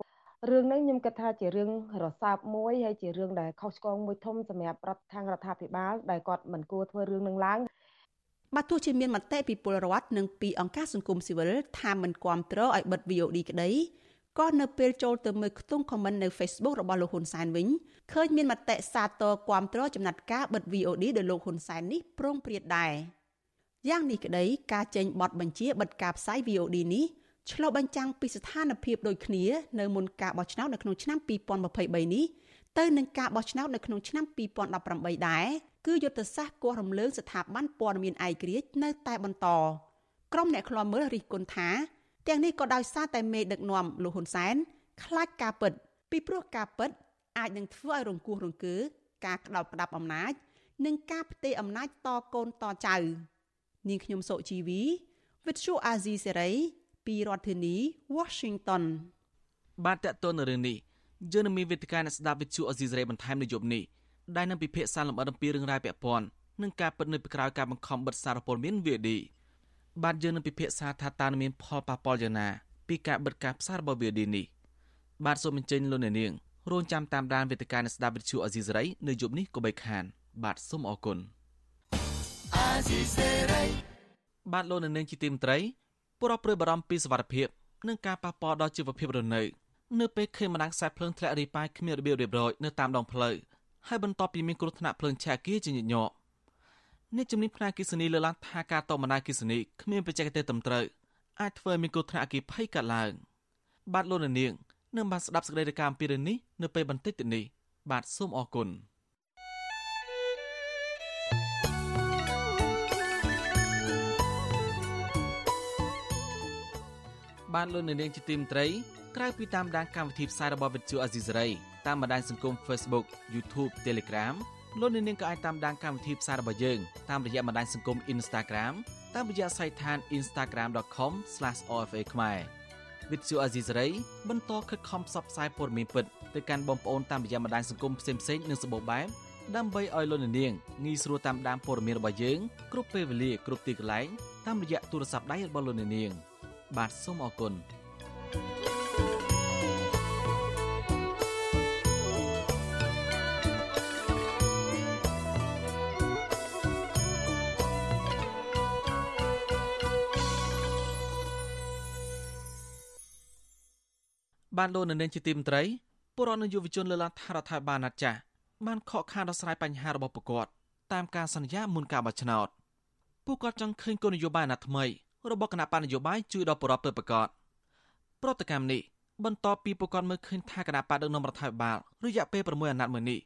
Speaker 12: រឿងនេះខ្ញុំគិតថាជារឿងរសើបមួយហើយជារឿងដែលខុសឆ្គងមួយធំសម្រាប់រដ្ឋខាងរដ្ឋាភិបាលដែលគាត់មិនគួរធ្វើរឿងនឹងឡើង
Speaker 8: បើទោះជាមានមតិពីពលរដ្ឋនិងពីអង្គការសង្គមស៊ីវិលថាមិនគាំទ្រឲ្យបិទ VOD ក្តីក៏នៅពេលចូលទៅមើលខ្ទង់ comment នៅ Facebook របស់លោកហ៊ុនសែនវិញឃើញមានមតិសាទរគាំទ្រចំណាត់ការបិទ VOD ដោយលោកហ៊ុនសែននេះប្រងព្រាតដែរយ៉ាងនេះក្តីការចេញបទបញ្ជាបិទការផ្សាយ VOD នេះ ឆ្លុះបញ្ចាំងពីស្ថានភាពដូចគ្នានៅមុនការបោះឆ្នោតនៅក្នុងឆ្នាំ2023នេះទៅនឹងការបោះឆ្នោតនៅក្នុងឆ្នាំ2018ដែរគឺយុទ្ធសាស្ត្រគាស់រំលើងស្ថាប័នព័ត៌មានឯករាជ្យនៅតែបន្តក្រុមអ្នកខ្លាំមើលរិះគន់ថាទាំងនេះក៏ដោយសារតែមេដឹកនាំលោកហ៊ុនសែនខ្លាចការពិត ពីព្រោះការពិត អាចនឹងធ្វើឲ្យរង្គោះរង្គើការក្តោបក្តាប់អំណាច និងការផ្ទេរអំណាចតកូនតចៅនាងខ្ញុំសុជីវីវិទ្យុអាស៊ីសេរី ពីរដ្ឋធានី Washington
Speaker 4: បាទតើតើនៅរឿងនេះយើងនឹងមានវេទិកាអ្នកស្ដាប់វិទ្យុអាស៊ីសេរីបន្ថែមនៅយប់នេះដែលនឹងពិភាក្សាលម្អិតអំពីរឿងរ៉ាវពាក់ព័ន្ធនឹងការពិតនៅពីក្រោយការបង្ខំបិទសារព័ត៌មាន VOD បាទយើងនឹងពិភាក្សាថាតើនឹងមានផលប៉ះពាល់យ៉ាងណាពីការបិទការផ្សាយរបស់ VOD នេះបាទសូមអញ្ជើញលោកអ្នកនាងរងចាំតាមដានវេទិកាអ្នកស្ដាប់វិទ្យុអាស៊ីសេរីនៅយប់នេះក៏បីខាន បាទសូមអរគុណអាស៊ីសេរីបាទលោកអ្នកនាងជាទីមត្រី ពលរដ្ឋព្រួយបារម្ភពីសវត្ថិភាពនិងការប៉ះពាល់ដល់ជីវភាពរស់នៅនៅពេលឃើញម្ដងខ្សែភ្លើងធ្លាក់រីប៉ាយគ្មានរបៀបរៀបរយនៅតាមដងផ្លូវហើយបន្ទាប់ពីមានគ្រោះថ្នាក់ភ្លើងឆេះអគារជាញឹកញាប់អ្នកជំនាញផ្នែកអគិសនីលើកឡើងថាការតបបណ្ដាអគិសនីគ្មានបច្ចេកទេសត្រឹមត្រូវអាចធ្វើឲ្យមានគ្រោះថ្នាក់អគិភ័យកើតឡើង បាទលោកនាងនឹងបានស្ដាប់សេចក្តីរាយការណ៍អំពីរឿងនេះនៅពេលបន្តិចទៀតនេះបាទសូមអរគុណ បានលោកនាងជាទីមត្រីក្រៅពីតាមដានកម្មវិធីផ្សាយរបស់វិទ្យុអាស៊ីសេរីតាមបណ្ដាញសង្គម Facebook YouTube Telegram លោកអ្នកនាងក៏អាចតាមដានកម្មវិធីផ្សាយរបស់យើងតាមរយៈបណ្ដាញសង្គម Instagram តាមរយៈសាច់ឋាន instagram.com/ofa ខ្មែរវិទ្យុអាស៊ីសេរីបន្តខិតខំផ្សព្វផ្សាយព័ត៌មានពិតទៅកាន់បងប្អូនតាមរយៈបណ្ដាញសង្គមផ្សេងៗនិងសម្បូរបែបដើម្បីឲ្យលោកអ្នកនាងងាយស្រួលតាមដានព័ត៌មានរបស់យើងគ្រប់ពេលវេលាគ្រប់ទីកន្លែងតាមរយៈទូរស័ព្ទដៃរបស់លោកអ្នកនាង បាទសូមអរគុណ។បានលោកនៅនាងជាទីមត្រីពលរដ្ឋនិងយុវជនលើកឡើងថារដ្ឋាភិបាលណាត់ចាស់បានខកខានដោះស្រាយបញ្ហារបស់ពួកគាត់តាមការសន្យាមុនការបោះឆ្នោតពួកគាត់ចង់ឃើញគោលនយោបាយអាណត្តិថ្មី របស់គណៈបកនយោបាយជួយដល់ប្រជាពលរដ្ឋពិតប្រាកដប្រតិកម្មនេះបន្ទាប់ពីពួកគាត់មើលឃើញថាគណៈបកដឹកនាំរដ្ឋាភិបាលរយៈពេល6អាណត្តិមួយនេះ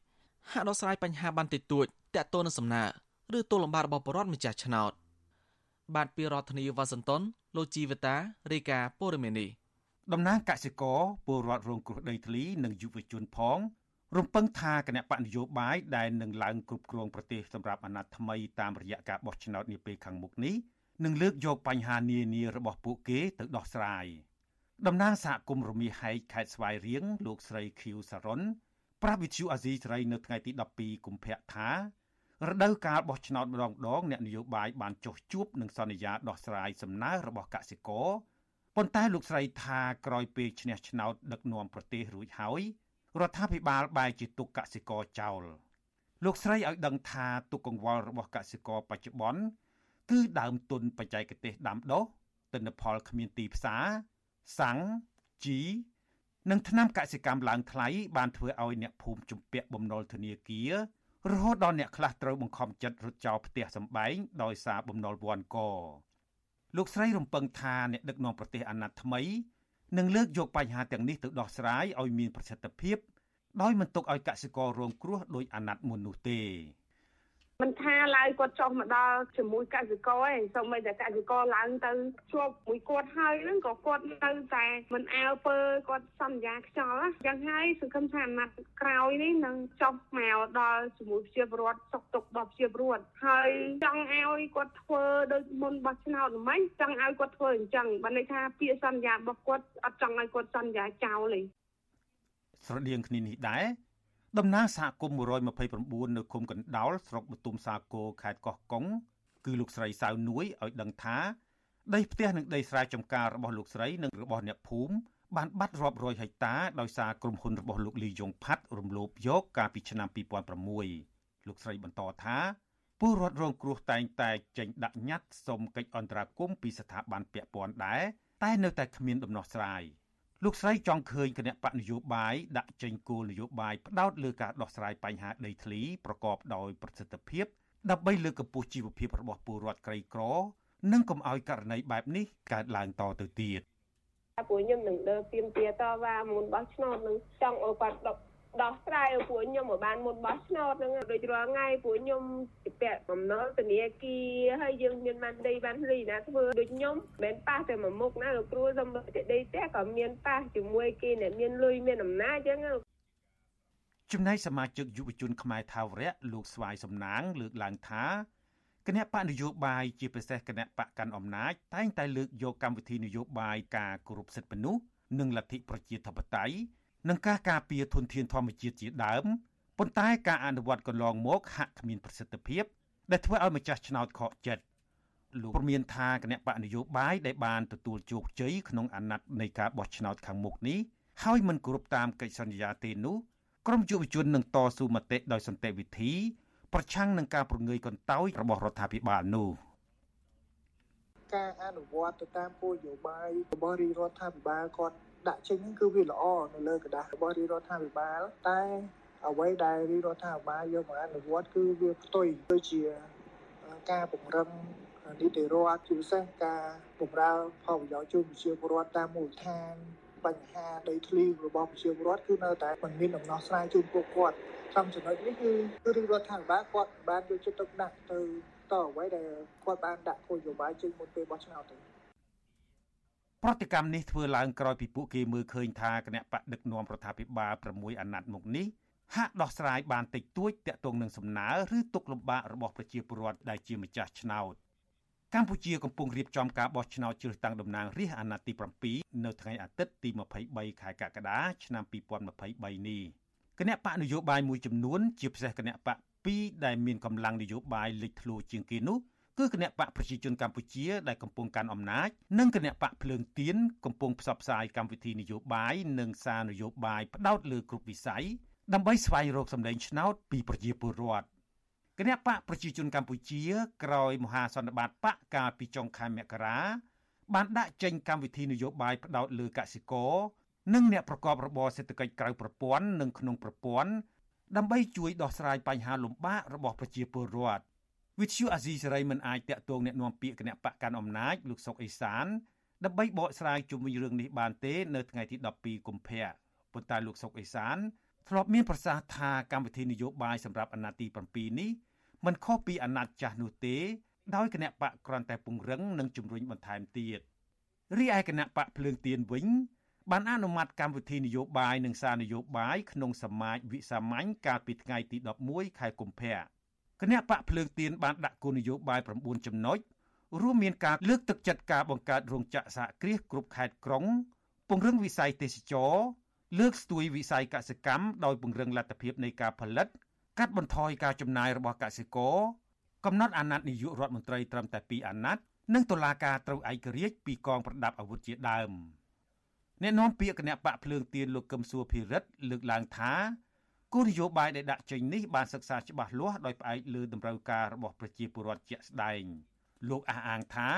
Speaker 4: ហាក់ដោះស្រាយបញ្ហាបានតិចតួចតាក់ទងនឹងសំណើឬទោសលំបាករបស់ប្រជាពលរដ្ឋម្ចាស់ឆ្នោតបាទពីរដ្ឋធានីវ៉ាស៊ីនតោនលោកជីវតារាយការណ៍ព័ត៌មាននេះ
Speaker 13: តំណាងកសិករពលរដ្ឋរងគ្រោះដីធ្លីនិងយុវជនផង រំពឹងថាគណៈបកនយោបាយដែលនឹងឡើងគ្រប់គ្រងប្រទេសសម្រាប់អាណត្តិថ្មីតាមរយៈការបោះឆ្នោតនាពេលខាងមុខនេះ នឹងលើកយកបញ្ហានានារបស់ពួកគេទៅដោះស្រាយតំណាងសហគមន៍រមាសហែកខេត្តស្វាយរៀងលោកស្រីឃីវសារ៉ុនប្រាប់វិទ្យុអាស៊ីសេរីនៅថ្ងៃទី12កុម្ភៈថារដូវកាលបោះឆ្នោតម្ដងដងអ្នកនយោបាយបានចុះជួបនឹងសន្យាដោះស្រាយសំណើរបស់កសិករប៉ុន្តែលោកស្រីថាក្រោយពេលឈ្នះឆ្នោតដឹកនាំប្រទេសរួចហើយរដ្ឋាភិបាលបែរជាទុកកសិករចោលលោកស្រីឲ្យដឹងថាទុកកង្វល់របស់កសិករបច្ចុប្បន្ន គឺដើមទុនបច្ចេកទេសដាំដុះទិន្នផលគ្មានទីផ្សារសាំងជីនិងថ្នាំកសិកម្មឡើងថ្លៃបានធ្វើឲ្យអ្នកភូមិជំពាក់បំណុលធនាគាររហូតដល់អ្នកខ្លះត្រូវបង្ខំចិត្តរត់ចោលផ្ទះសម្បែងដោយសារបំណុលវាន់កលោកស្រីរំពឹងថាអ្នកដឹកនាំប្រទេសអាណត្តិថ្មីនឹងលើកយកបញ្ហាទាំងនេះទៅដោះស្រាយឲ្យមានប្រសិទ្ធភាពដោយមិនទុកឲ្យកសិកររងគ្រោះដោយអាណត្តិមុននោះទេ
Speaker 14: មិនថាឡើយគាត់ចុះមកដល់ជាមួយកសិករឯងសូម្បីតែកសិករឡើងទៅជួបមួយគាត់ហើយហ្នឹងក៏គាត់នៅតែមិនអើពើគាត់សន្យាខ្យល់ចឹងហើយសង្ឃឹមថាអាណត្តិក្រោយនេះនឹងចុះមកដល់ជាមួយប្រជាពលរដ្ឋសុខទុក្ខរបស់ប្រជាពលរដ្ឋហើយចង់ឲ្យគាត់ធ្វើដូចមុនបោះឆ្នោតមិនចង់ឲ្យគាត់ធ្វើអញ្ចឹងបើន័យថាពាក្យសន្យារបស់គាត់អត់ចង់ឲ្យគាត់សន្យាចោលទេ
Speaker 13: ស្រដៀងគ្នានេះដែរ តំណាងសហគមន៍129នៅឃុំកណ្ដោលស្រុកបទុមសាគរខេត្តកោះកុងគឺលោកស្រីសៅនួយឲ្យដឹងថាដីផ្ទះនិងដីស្រែចម្ការរបស់លោកស្រីនិងរបស់អ្នកភូមិបានបាត់រាប់រយហិកតាដោយសារក្រុមហ៊ុនរបស់លោកលីយ៉ុងផាត់រំលោភយកកាលពីឆ្នាំ2006លោកស្រីបន្តថាពលរដ្ឋរងគ្រោះតែងតែចេញដាក់ញត្តិសុំកិច្ចអន្តរាគមន៍ពីស្ថាប័នពាក់ព័ន្ធដែរតែនៅតែគ្មានដំណោះស្រាយ។ លោកស្រីចង់ឃើញគណៈបកនយោបាយដាក់ចេញគោលនយោបាយផ្ដោតលើការដោះស្រាយបញ្ហាដីធ្លីប្រកបដោយប្រសិទ្ធភាពដើម្បីលើកកម្ពស់ជីវភាពរបស់ពលរដ្ឋក្រីក្រ និងកុំឲ្យករណីបែបនេះកើតឡើងតទៅទៀត
Speaker 14: ពួកខ្ញុំនឹងដើរទៀមទាតវ៉ាមុនបោះឆ្នោតនឹងចង់ឲ្យគាត់ដោះ ស្រាយឲ្យពួកខ្ញុំឲ្យបានមុនបោះឆ្នោតហ្នឹងដូចរាល់ថ្ងៃពួកខ្ញុំពាក់បំណុលធនាគារហើយយើងមានបានដីបានលីណាធ្វើដូចខ្ញុំមិនប៉ះតែមួយមុខណាលោកគ្រូសំដីដីផ្ទះក៏មានប៉ះជាមួយគេអ្នកមានលុយមានអំណាចអញ្ចឹង
Speaker 13: ចំណែកសមាជិកយុវជនខ្មែរថាវរៈលោកស្វាយសំណាង លើកឡើងថាគណៈបកនយោបាយជាពិសេសគណៈបកកាន់អំណាចតែងតែលើកយកកម្មវិធីនយោបាយការគោរពសិទ្ធិមនុស្សនិងលទ្ធិប្រជាធិបតេយ្យ និងការការពារធនធានធម្មជាតិជាដើមប៉ុន្តែការអនុវត្តកន្លងមកហាក់គ្មានប្រសិទ្ធភាព ដែលធ្វើឲ្យម្ចាស់ឆ្នោតខកចិត្តលោកព្រមានថាគណៈបកនយោបាយដែលបានទទួលជោគជ័យក្នុងអាណត្តិនៃការបោះឆ្នោតខាងមុខនេះហើយមិនគោរពតាមកិច្ចសន្យាទេនោះក្រមយុវជននឹងតស៊ូមតិដោយសន្តិវិធី ប្រឆាំងនឹងការប្រងើយកន្តើយរបស់រដ្ឋាភិបាលនោះ
Speaker 5: ការអនុវត្តទៅតាមគោលនយោបាយរបស់រាជរដ្ឋាភិបាលគាត់ ដាក់ចេញហ្នឹងគឺវាល្អនៅលើក្រដាសរបស់រាជរដ្ឋាភិបាលតែអ្វីដែលរាជរដ្ឋាភិបាលយកមកអនុវត្តគឺវាផ្ទុយដូចជាការពង្រឹងនីតិរដ្ឋជាពិសេសការបំរើផលប្រយោជន៍ជូនប្រជាពលរដ្ឋតាមមូលដ្ឋានបញ្ហាដីធ្លីរបស់ប្រជាពលរដ្ឋគឺនៅតែមិនមានដំណោះស្រាយជូនពួកគាត់តាមចំណុចនេះគឺគឺរដ្ឋាភិបាលគាត់បានយកចិត្តទុកដាក់ទៅតអ្វីដែលគាត់បានដាក់គោលនយោបាយចេញមុនពេលបោះឆ្នោតទៅ
Speaker 13: ប្រតិកម្មនេះធ្វើឡើងក្រោយពីពួកគេមើលឃើញថាគណៈបកដឹកនាំរដ្ឋាភិបាល6អាណត្តិមកនេះហាក់ដោះស្រាយបានតិចតួចតាក់ទងនឹងសំណើឬទុកលំបាករបស់ប្រជាពលរដ្ឋដែលជាម្ចាស់ឆ្នោតកម្ពុជាកំពុងរៀបចំការបោះឆ្នោតជ្រើសតាំងតំណាងរាស្ត្រអាណត្តិទី7នៅថ្ងៃអាទិត្យទី23ខែកក្កដាឆ្នាំ2023នេះគណៈបកនយោបាយមួយចំនួន ជាពិសេសគណៈបក2ដែលមានកម្លាំងនយោបាយលេចធ្លោជាងគេនោះ គឺគណៈបកប្រជាជនកម្ពុជាដែលកំពុងកាន់អំណាចនិងគណៈបកភ្លើងទៀនកំពុងផ្សព្វផ្សាយកម្មវិធីនយោបាយនិងសារនយោបាយផ្ដោតលើគ្រប់វិស័យដើម្បីស្វែងរកសម្លេងឆ្នោតពីប្រជាពលរដ្ឋគណៈបកប្រជាជនកម្ពុជា ក្រោយមហាសន្និបាតបកកាលពីចុងខែមករាបានដាក់ចេញកម្មវិធីនយោបាយផ្ដោតលើកសិករនិងអ្នកប្រកបរបរសេដ្ឋកិច្ចក្រៅប្រព័ន្ធនិងក្នុងប្រព័ន្ធដើម្បីជួយដោះស្រាយបញ្ហាលំបាករបស់ប្រជាពលរដ្ឋ វិទ្យុអាស៊ីសេរីមិនអាចតាក់ទងแนะនាំពាក្យគណៈបកកាន់អំណាចលោកសុកអេសានដើម្បីបកស្រាយជុំវិញរឿងនេះបានទេនៅថ្ងៃទី12កុម្ភៈប៉ុន្តែលោកសុកអេសានធ្លាប់មានប្រសាសន៍ថាកម្មវិធីនយោបាយសម្រាប់អាណត្តិទី7នេះមិនខុសពីអាណត្តិចាស់នោះទេដោយគណៈបកគ្រាន់តែពង្រឹងនិងជំរុញបន្ថែមទៀតរីឯគណៈបកភ្លើងទៀនវិញបានអនុម័តកម្មវិធីនយោបាយនិងសារនយោបាយក្នុងសមាជវិសាមញ្ញកាលពីថ្ងៃទី11ខែកុម្ភៈ គណៈបកភ្លើងទៀនបានដាក់គោលនយោបាយ9ចំណុចរួមមានការលើកទឹកចិត្តការបង្កើតរោងចក្រសហគ្រាសគ្រប់ខេត្តក្រុង ពង្រឹងវិស័យទេសចរលើកស្ទួយវិស័យកសិកម្មដោយពង្រឹងលទ្ធភាពនៃការផលិត កាត់បន្ថយការចំណាយរបស់កសិករកំណត់អាណត្តិនាយករដ្ឋមន្ត្រីត្រឹមតែ2អាណត្តិនិងតុលាការត្រូវឯករាជ្យពីកងប្រដាប់អាវុធជាដើម។អ្នកនាំពាក្យគណៈបកភ្លើងទៀនលោកកឹមសុភិរិទ្ធលើកឡើងថា គោលនយោបាយដែលដាក់ចេញនេះបានសិក្សាច្បាស់លាស់ដោយផ្អែកលើតម្រូវការរបស់ប្រជាពលរដ្ឋជាក់ស្ដែងលោកអះអាងថា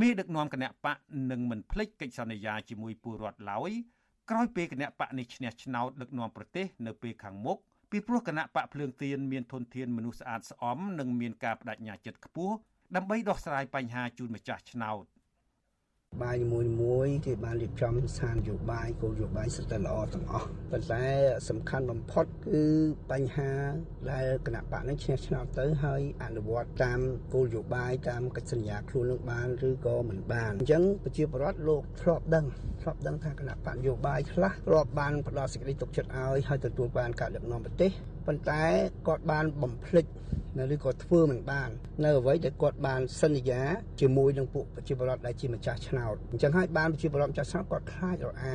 Speaker 13: មេដឹកនាំគណៈបកនឹងមិនភ្លេចកិច្ចសន្យាជាមួយពលរដ្ឋឡើយក្រោយពេលគណៈបកនេះឈ្នះឆ្នោតដឹកនាំប្រទេសនៅពេលខាងមុខពីព្រោះគណៈបកភ្លើងទៀនមានធនធានមនុស្សស្អាតស្អំនិងមានការបដិញ្ញាចិត្តខ្ពស់ដើម្បីដោះស្រាយបញ្ហាជូនម្ចាស់ឆ្នោត
Speaker 15: បាយមួយមួយគេបានរៀបចំស្ថាននយោបាយគោលនយោបាយសិទ្ធិល្អទាំងអស់ប៉ុន្តែសំខាន់បំផុតគឺបញ្ហាដែលគណៈបកនឹងឈ្នះឆ្នោតទៅហើយអនុវត្តតាមគោលនយោបាយតាមកិច្ចសន្យាខ្លួននឹងបានឬក៏មិនបានអញ្ចឹងប្រជាពលរដ្ឋលោកធ្លាប់ដឹងធ្លាប់ដឹងថាគណៈបកនយោបាយខ្លះធ្លាប់បានផ្ដល់សេចក្តីទុកចិត្តឲ្យហើយទទួលបានការដឹកនាំប្រទេស ប៉ុន្តែគាត់បានបំភ្លេចនៅឬក៏ធ្វើមិនបាន នៅអ្វីដែលគាត់បានសន្យាជាមួយនឹងពួកប្រជាពលរដ្ឋដែលជាម្ចាស់ឆ្នោតអញ្ចឹងហើយបានប្រជាពលរដ្ឋម្ចាស់ឆ្នោតគាត់ខ្លាចរអា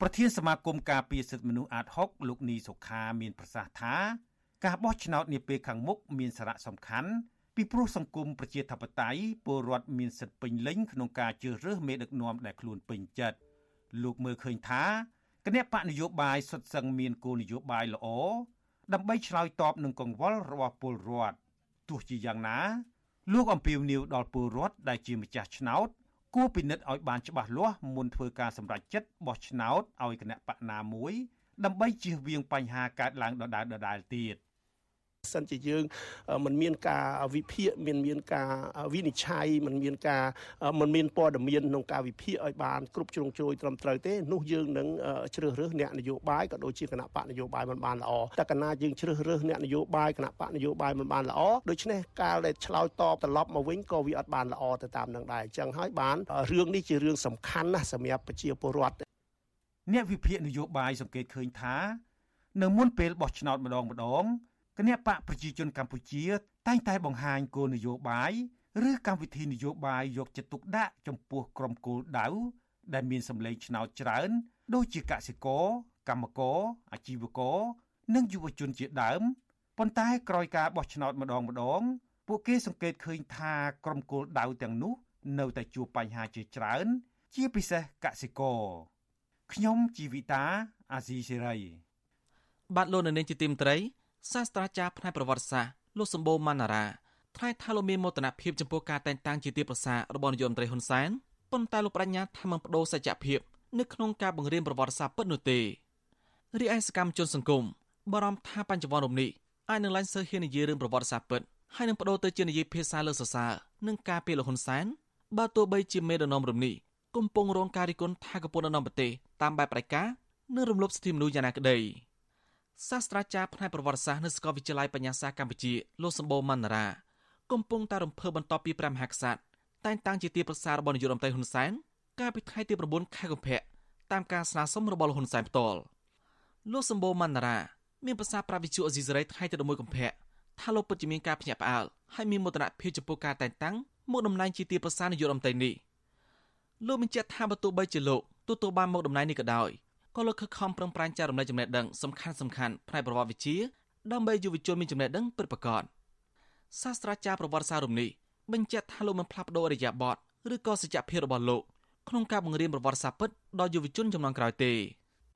Speaker 13: ប្រធានសមាគមការពារសិទ្ធិមនុស្សអាត6លោកនីសុខាមានប្រសាសន៍ថាការបោះឆ្នោតនាពេលខាងមុខមានសារៈសំខាន់ពីព្រោះសង្គមប្រជាធិបតេយ្យពលរដ្ឋមានសិទ្ធិពេញលេញក្នុងការជ្រើសរើសមេដឹកនាំដែលខ្លួនពេញចិត្តលោកមើលឃើញថាគណៈបកនយោបាយសុទ្ធសឹងមានគោលនយោបាយល្អ ដើម្បីឆ្លើយតបនឹងកង្វល់របស់ពលរដ្ឋទោះជាយ៉ាងណា លោកអំពីវនីវដល់ពលរដ្ឋដែលជាម្ចាស់ឆ្នោតគួរពិនិត្យឲ្យបានច្បាស់លាស់មុនធ្វើការសម្រេចចិត្តបោះឆ្នោតឲ្យគណៈបកណាមួយដើម្បីជៀសវាងបញ្ហាកើតឡើងដដែលៗទៀត
Speaker 16: សិនជាយើងមិនមានការវិភាគមានមានការវិនិច្ឆ័យមិនមានការមិនមានព័ត៌មានក្នុងការវិភាគឲ្យបានគ្រប់ជ្រុងជ្រោយត្រឹមត្រូវទេនោះយើងនឹងជ្រើសរើសអ្នកនយោបាយក៏ដូចជាគណៈបកនយោបាយមិនបានល្អតែកណាយើងជ្រើសរើសអ្នកនយោបាយគណៈបកនយោបាយមិនបានល្អដូច្នេះការដែលឆ្លើយតបត្រឡប់មកវិញក៏វាអត់បានល្អទៅតាមនឹងដែរអញ្ចឹងហើយបានរឿងនេះជារឿងសំខាន់ណាស់សម្រាប់ប្រជាពលរដ្ឋ
Speaker 13: អ្នកវិភាគនយោបាយសង្កេតឃើញថានៅមុនពេលបោះឆ្នោតម្ដងម្ដង គណៈបកប្រជាជនកម្ពុជា តែងតែបង្ហាញគោលនយោបាយឬកម្មវិធីនយោបាយយកចិត្តទុកដាក់ចំពោះក្រុមគោលដៅដែលមានសម្លេងឆ្នោតច្រើន ដូចជាកសិករកម្មករអាជីវករនិងយុវជនជាដើមប៉ុន្តែក្រោយការបោះឆ្នោតម្ដងម្ដង ពួកគេសង្កេតឃើញថាក្រុមគោលដៅទាំងនោះ នៅតែជួបបញ្ហាជាច្រើន ជាពិសេសកសិករខ្ញុំជីវិតាអាស៊ីសេរី
Speaker 4: បាទលោកនៅនាងជាទីមត្រី សាស្ត្រាចារ្យផ្នែកប្រវត្តិសាស្ត្រលោកសម្បូរម៉ាណារ៉ាថ្លែងថាលោកមានមោទនភាពចំពោះការតែងតាំងជាទីប្រឹក្សារបស់នាយករដ្ឋមន្ត្រីហ៊ុនសែនប៉ុន្តែលោកបញ្ញាថាមិនបដូរសច្ចភាពនៅក្នុងការបង្រៀនប្រវត្តិសាស្ត្រពិតនោះទេរីឯសកម្មជនសង្គមបារម្ភថាបញ្ចវន្តរំនេះអាចនឹងឡើងសើហ៊ាននិយាយរឿងប្រវត្តិសាស្ត្រពិតហើយនឹងបដូរទៅជានិយាយភាសាលើសរសើរនឹងការពីលោកហ៊ុនសែនបើទោះបីជាមេដឹកនាំរំនេះកំពុងរងការរិះគន់ថាកំពុងដឹកនាំប្រទេសតាមបែបប្រកានិងរំលោភសិទ្ធិមនុស្សយ៉ាងណាក្តី សាស្ត្រាចារ្យផ្នែកប្រវត្តិសាស្ត្រនៅសាកលវិទ្យាល័យបញ្ញាសាស្ត្រកម្ពុជាលោកសម្បូរមណ្ឌរាកំពុងតែរំភើបបន្ទាប់ពីព្រះមហាក្សត្រតែងតាំងជាទីប្រឹក្សារបស់នាយករដ្ឋមន្ត្រីហ៊ុនសែនកាលពីថ្ងៃទី9ខែកុម្ភៈតាមការស្នើសុំរបស់លោកហ៊ុនសែនផ្ទាល់លោកសម្បូរមណ្ឌរាមានប្រសាសន៍ប្រាប់វិទ្យុអេស៊ីសរ៉ៃថ្ងៃទី11កុម្ភៈថាលោកពិតជាមានការភ្ញាក់ផ្អើលហើយមានមោទនភាពចំពោះការតែងតាំងមកតំណែងជាទីប្រឹក្សានាយករដ្ឋមន្ត្រីនេះលោកបញ្ជាក់ថាបើទោះបីជាលោកទទួលបានមកតំណែងនេះក៏ដោយ ក៏លោកខិតខំប្រឹងប្រែងចែករំលែកចំណេះដឹងសំខាន់សំខាន់ផ្នែកប្រវត្តិវិទ្យាដើម្បីយុវជនមានចំណេះដឹងពិតប្រាកដសាស្ត្រាចារ្យប្រវត្តិសាស្ត្ររំនេះបញ្ជាក់ថាលោកមិនផ្លាស់ប្ដូរអរិយាប័ត្រឬក៏សច្ចភាពរបស់លោកក្នុងការបង្រៀនប្រវត្តិសាស្ត្រពិតដល់យុវជនចំនួនក្រោយទេ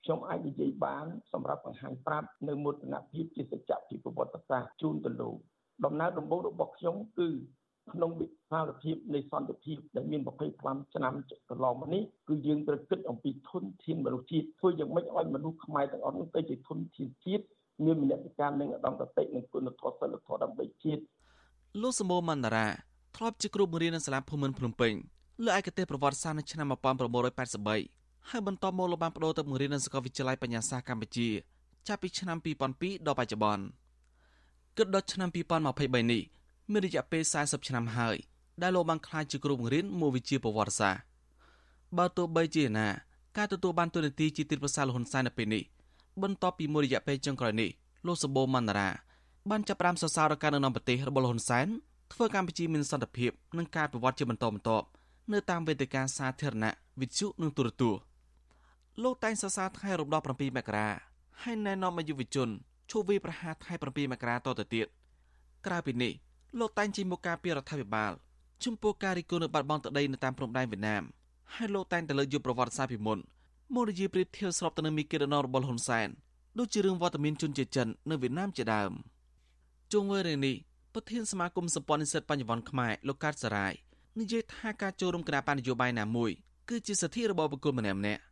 Speaker 17: ខ្ញុំអាចនិយាយបានសម្រាប់បង្ហាញប្រាប់នៅមោទនភាពជាសច្ចភាពប្រវត្តិសាស្ត្រជូនទៅលោកដំណើរដំបូងរបស់ខ្ញុំគឺ ក្នុងវិសាលភាពនៃសន្តិភាពដែលមាន25ឆ្នាំកន្លងមកនេះគឺយើងត្រូវគិតអំពីធនធានមនុស្សជាតិធ្វើយ៉ាងម៉េចឲ្យមនុស្សខ្មែរទាំងអស់នោះទៅជាធនធានជាតិមានមនសិការនិងឧត្តមគតិនិងគុណធម៌សិលធម៌ដើម្បីជាតិ
Speaker 4: លោកសមូមណ្ឌរាធ្លាប់ជាគ្រូបង្រៀននៅសាលាភូមិន្ទភ្នំពេញលើឯកទេសប្រវត្តិសាស្ត្រនៅឆ្នាំ1983ហើយបន្តមកលោកបានបដូរទៅបង្រៀននៅសាកលវិទ្យាល័យបញ្ញាសាស្ត្រកម្ពុជា ចាប់ពីឆ្នាំ2002ដល់បច្ចុប្បន្នគិតដល់ឆ្នាំ2023នេះ មានរយៈពេល40ឆ្នាំហើយដែលលោកបានក្លាយជាគ្រូបង្រៀនមួយវិជ្ជាប្រវត្តិសាស្ត្របើទោះបីជាណាការទទួលបានទូនាទីជាទីប្រឹក្សាលហ៊ុនសែននៅពេលនេះបន្ទាប់ពីមួយរយៈពេលចុងក្រោយនេះលោកសម្បូរមណ្ឌរាបានចាប់ផ្ដើមសរសើរការដឹកនាំប្រទេសរបស់លហ៊ុនសែនធ្វើកម្ពុជាមានសន្តិភាពនិងការប្រវត្តិជាបន្តបន្ទាប់នៅតាមវេទិកាសាធារណៈវិទ្យុនិងទូរទស្សន៍លោកតែងសរសើរថ្ងៃរំដោះ7មករាហើយណែនាំឲ្យយុវជនជួបវាប្រហារថ្ងៃ7មករាតទៅទៀតក្រៅពីនេះ លោកតែងជិះមកការពីរដ្ឋាភិបាលចំពោះការរិះគន់នៅបាត់បង់ទឹកដីនៅតាមព្រំដែនវៀតណាមហើយលោកតែងតែលើកយកប្រវត្តិសាស្ត្រពីមុនមកនិយាយប្រៀបធៀបស្របទៅនឹងមីគីដណរបស់ហ៊ុនសែនដូចជារឿងវត្តមានជនជាតិចិននៅវៀតណាមជាដើមជុំវិញរឿងនេះប្រធានសមាគមសម្ព័ន្ធនិស្សិតបញ្ញវន្តខ្មែរលោកកើតសរាយនិយាយថាការចូលរួមគណៈបញ្ញយោបាយណាមួយគឺជាសិទ្ធិរបស់បុគ្គលម្នាក់ម្នាក់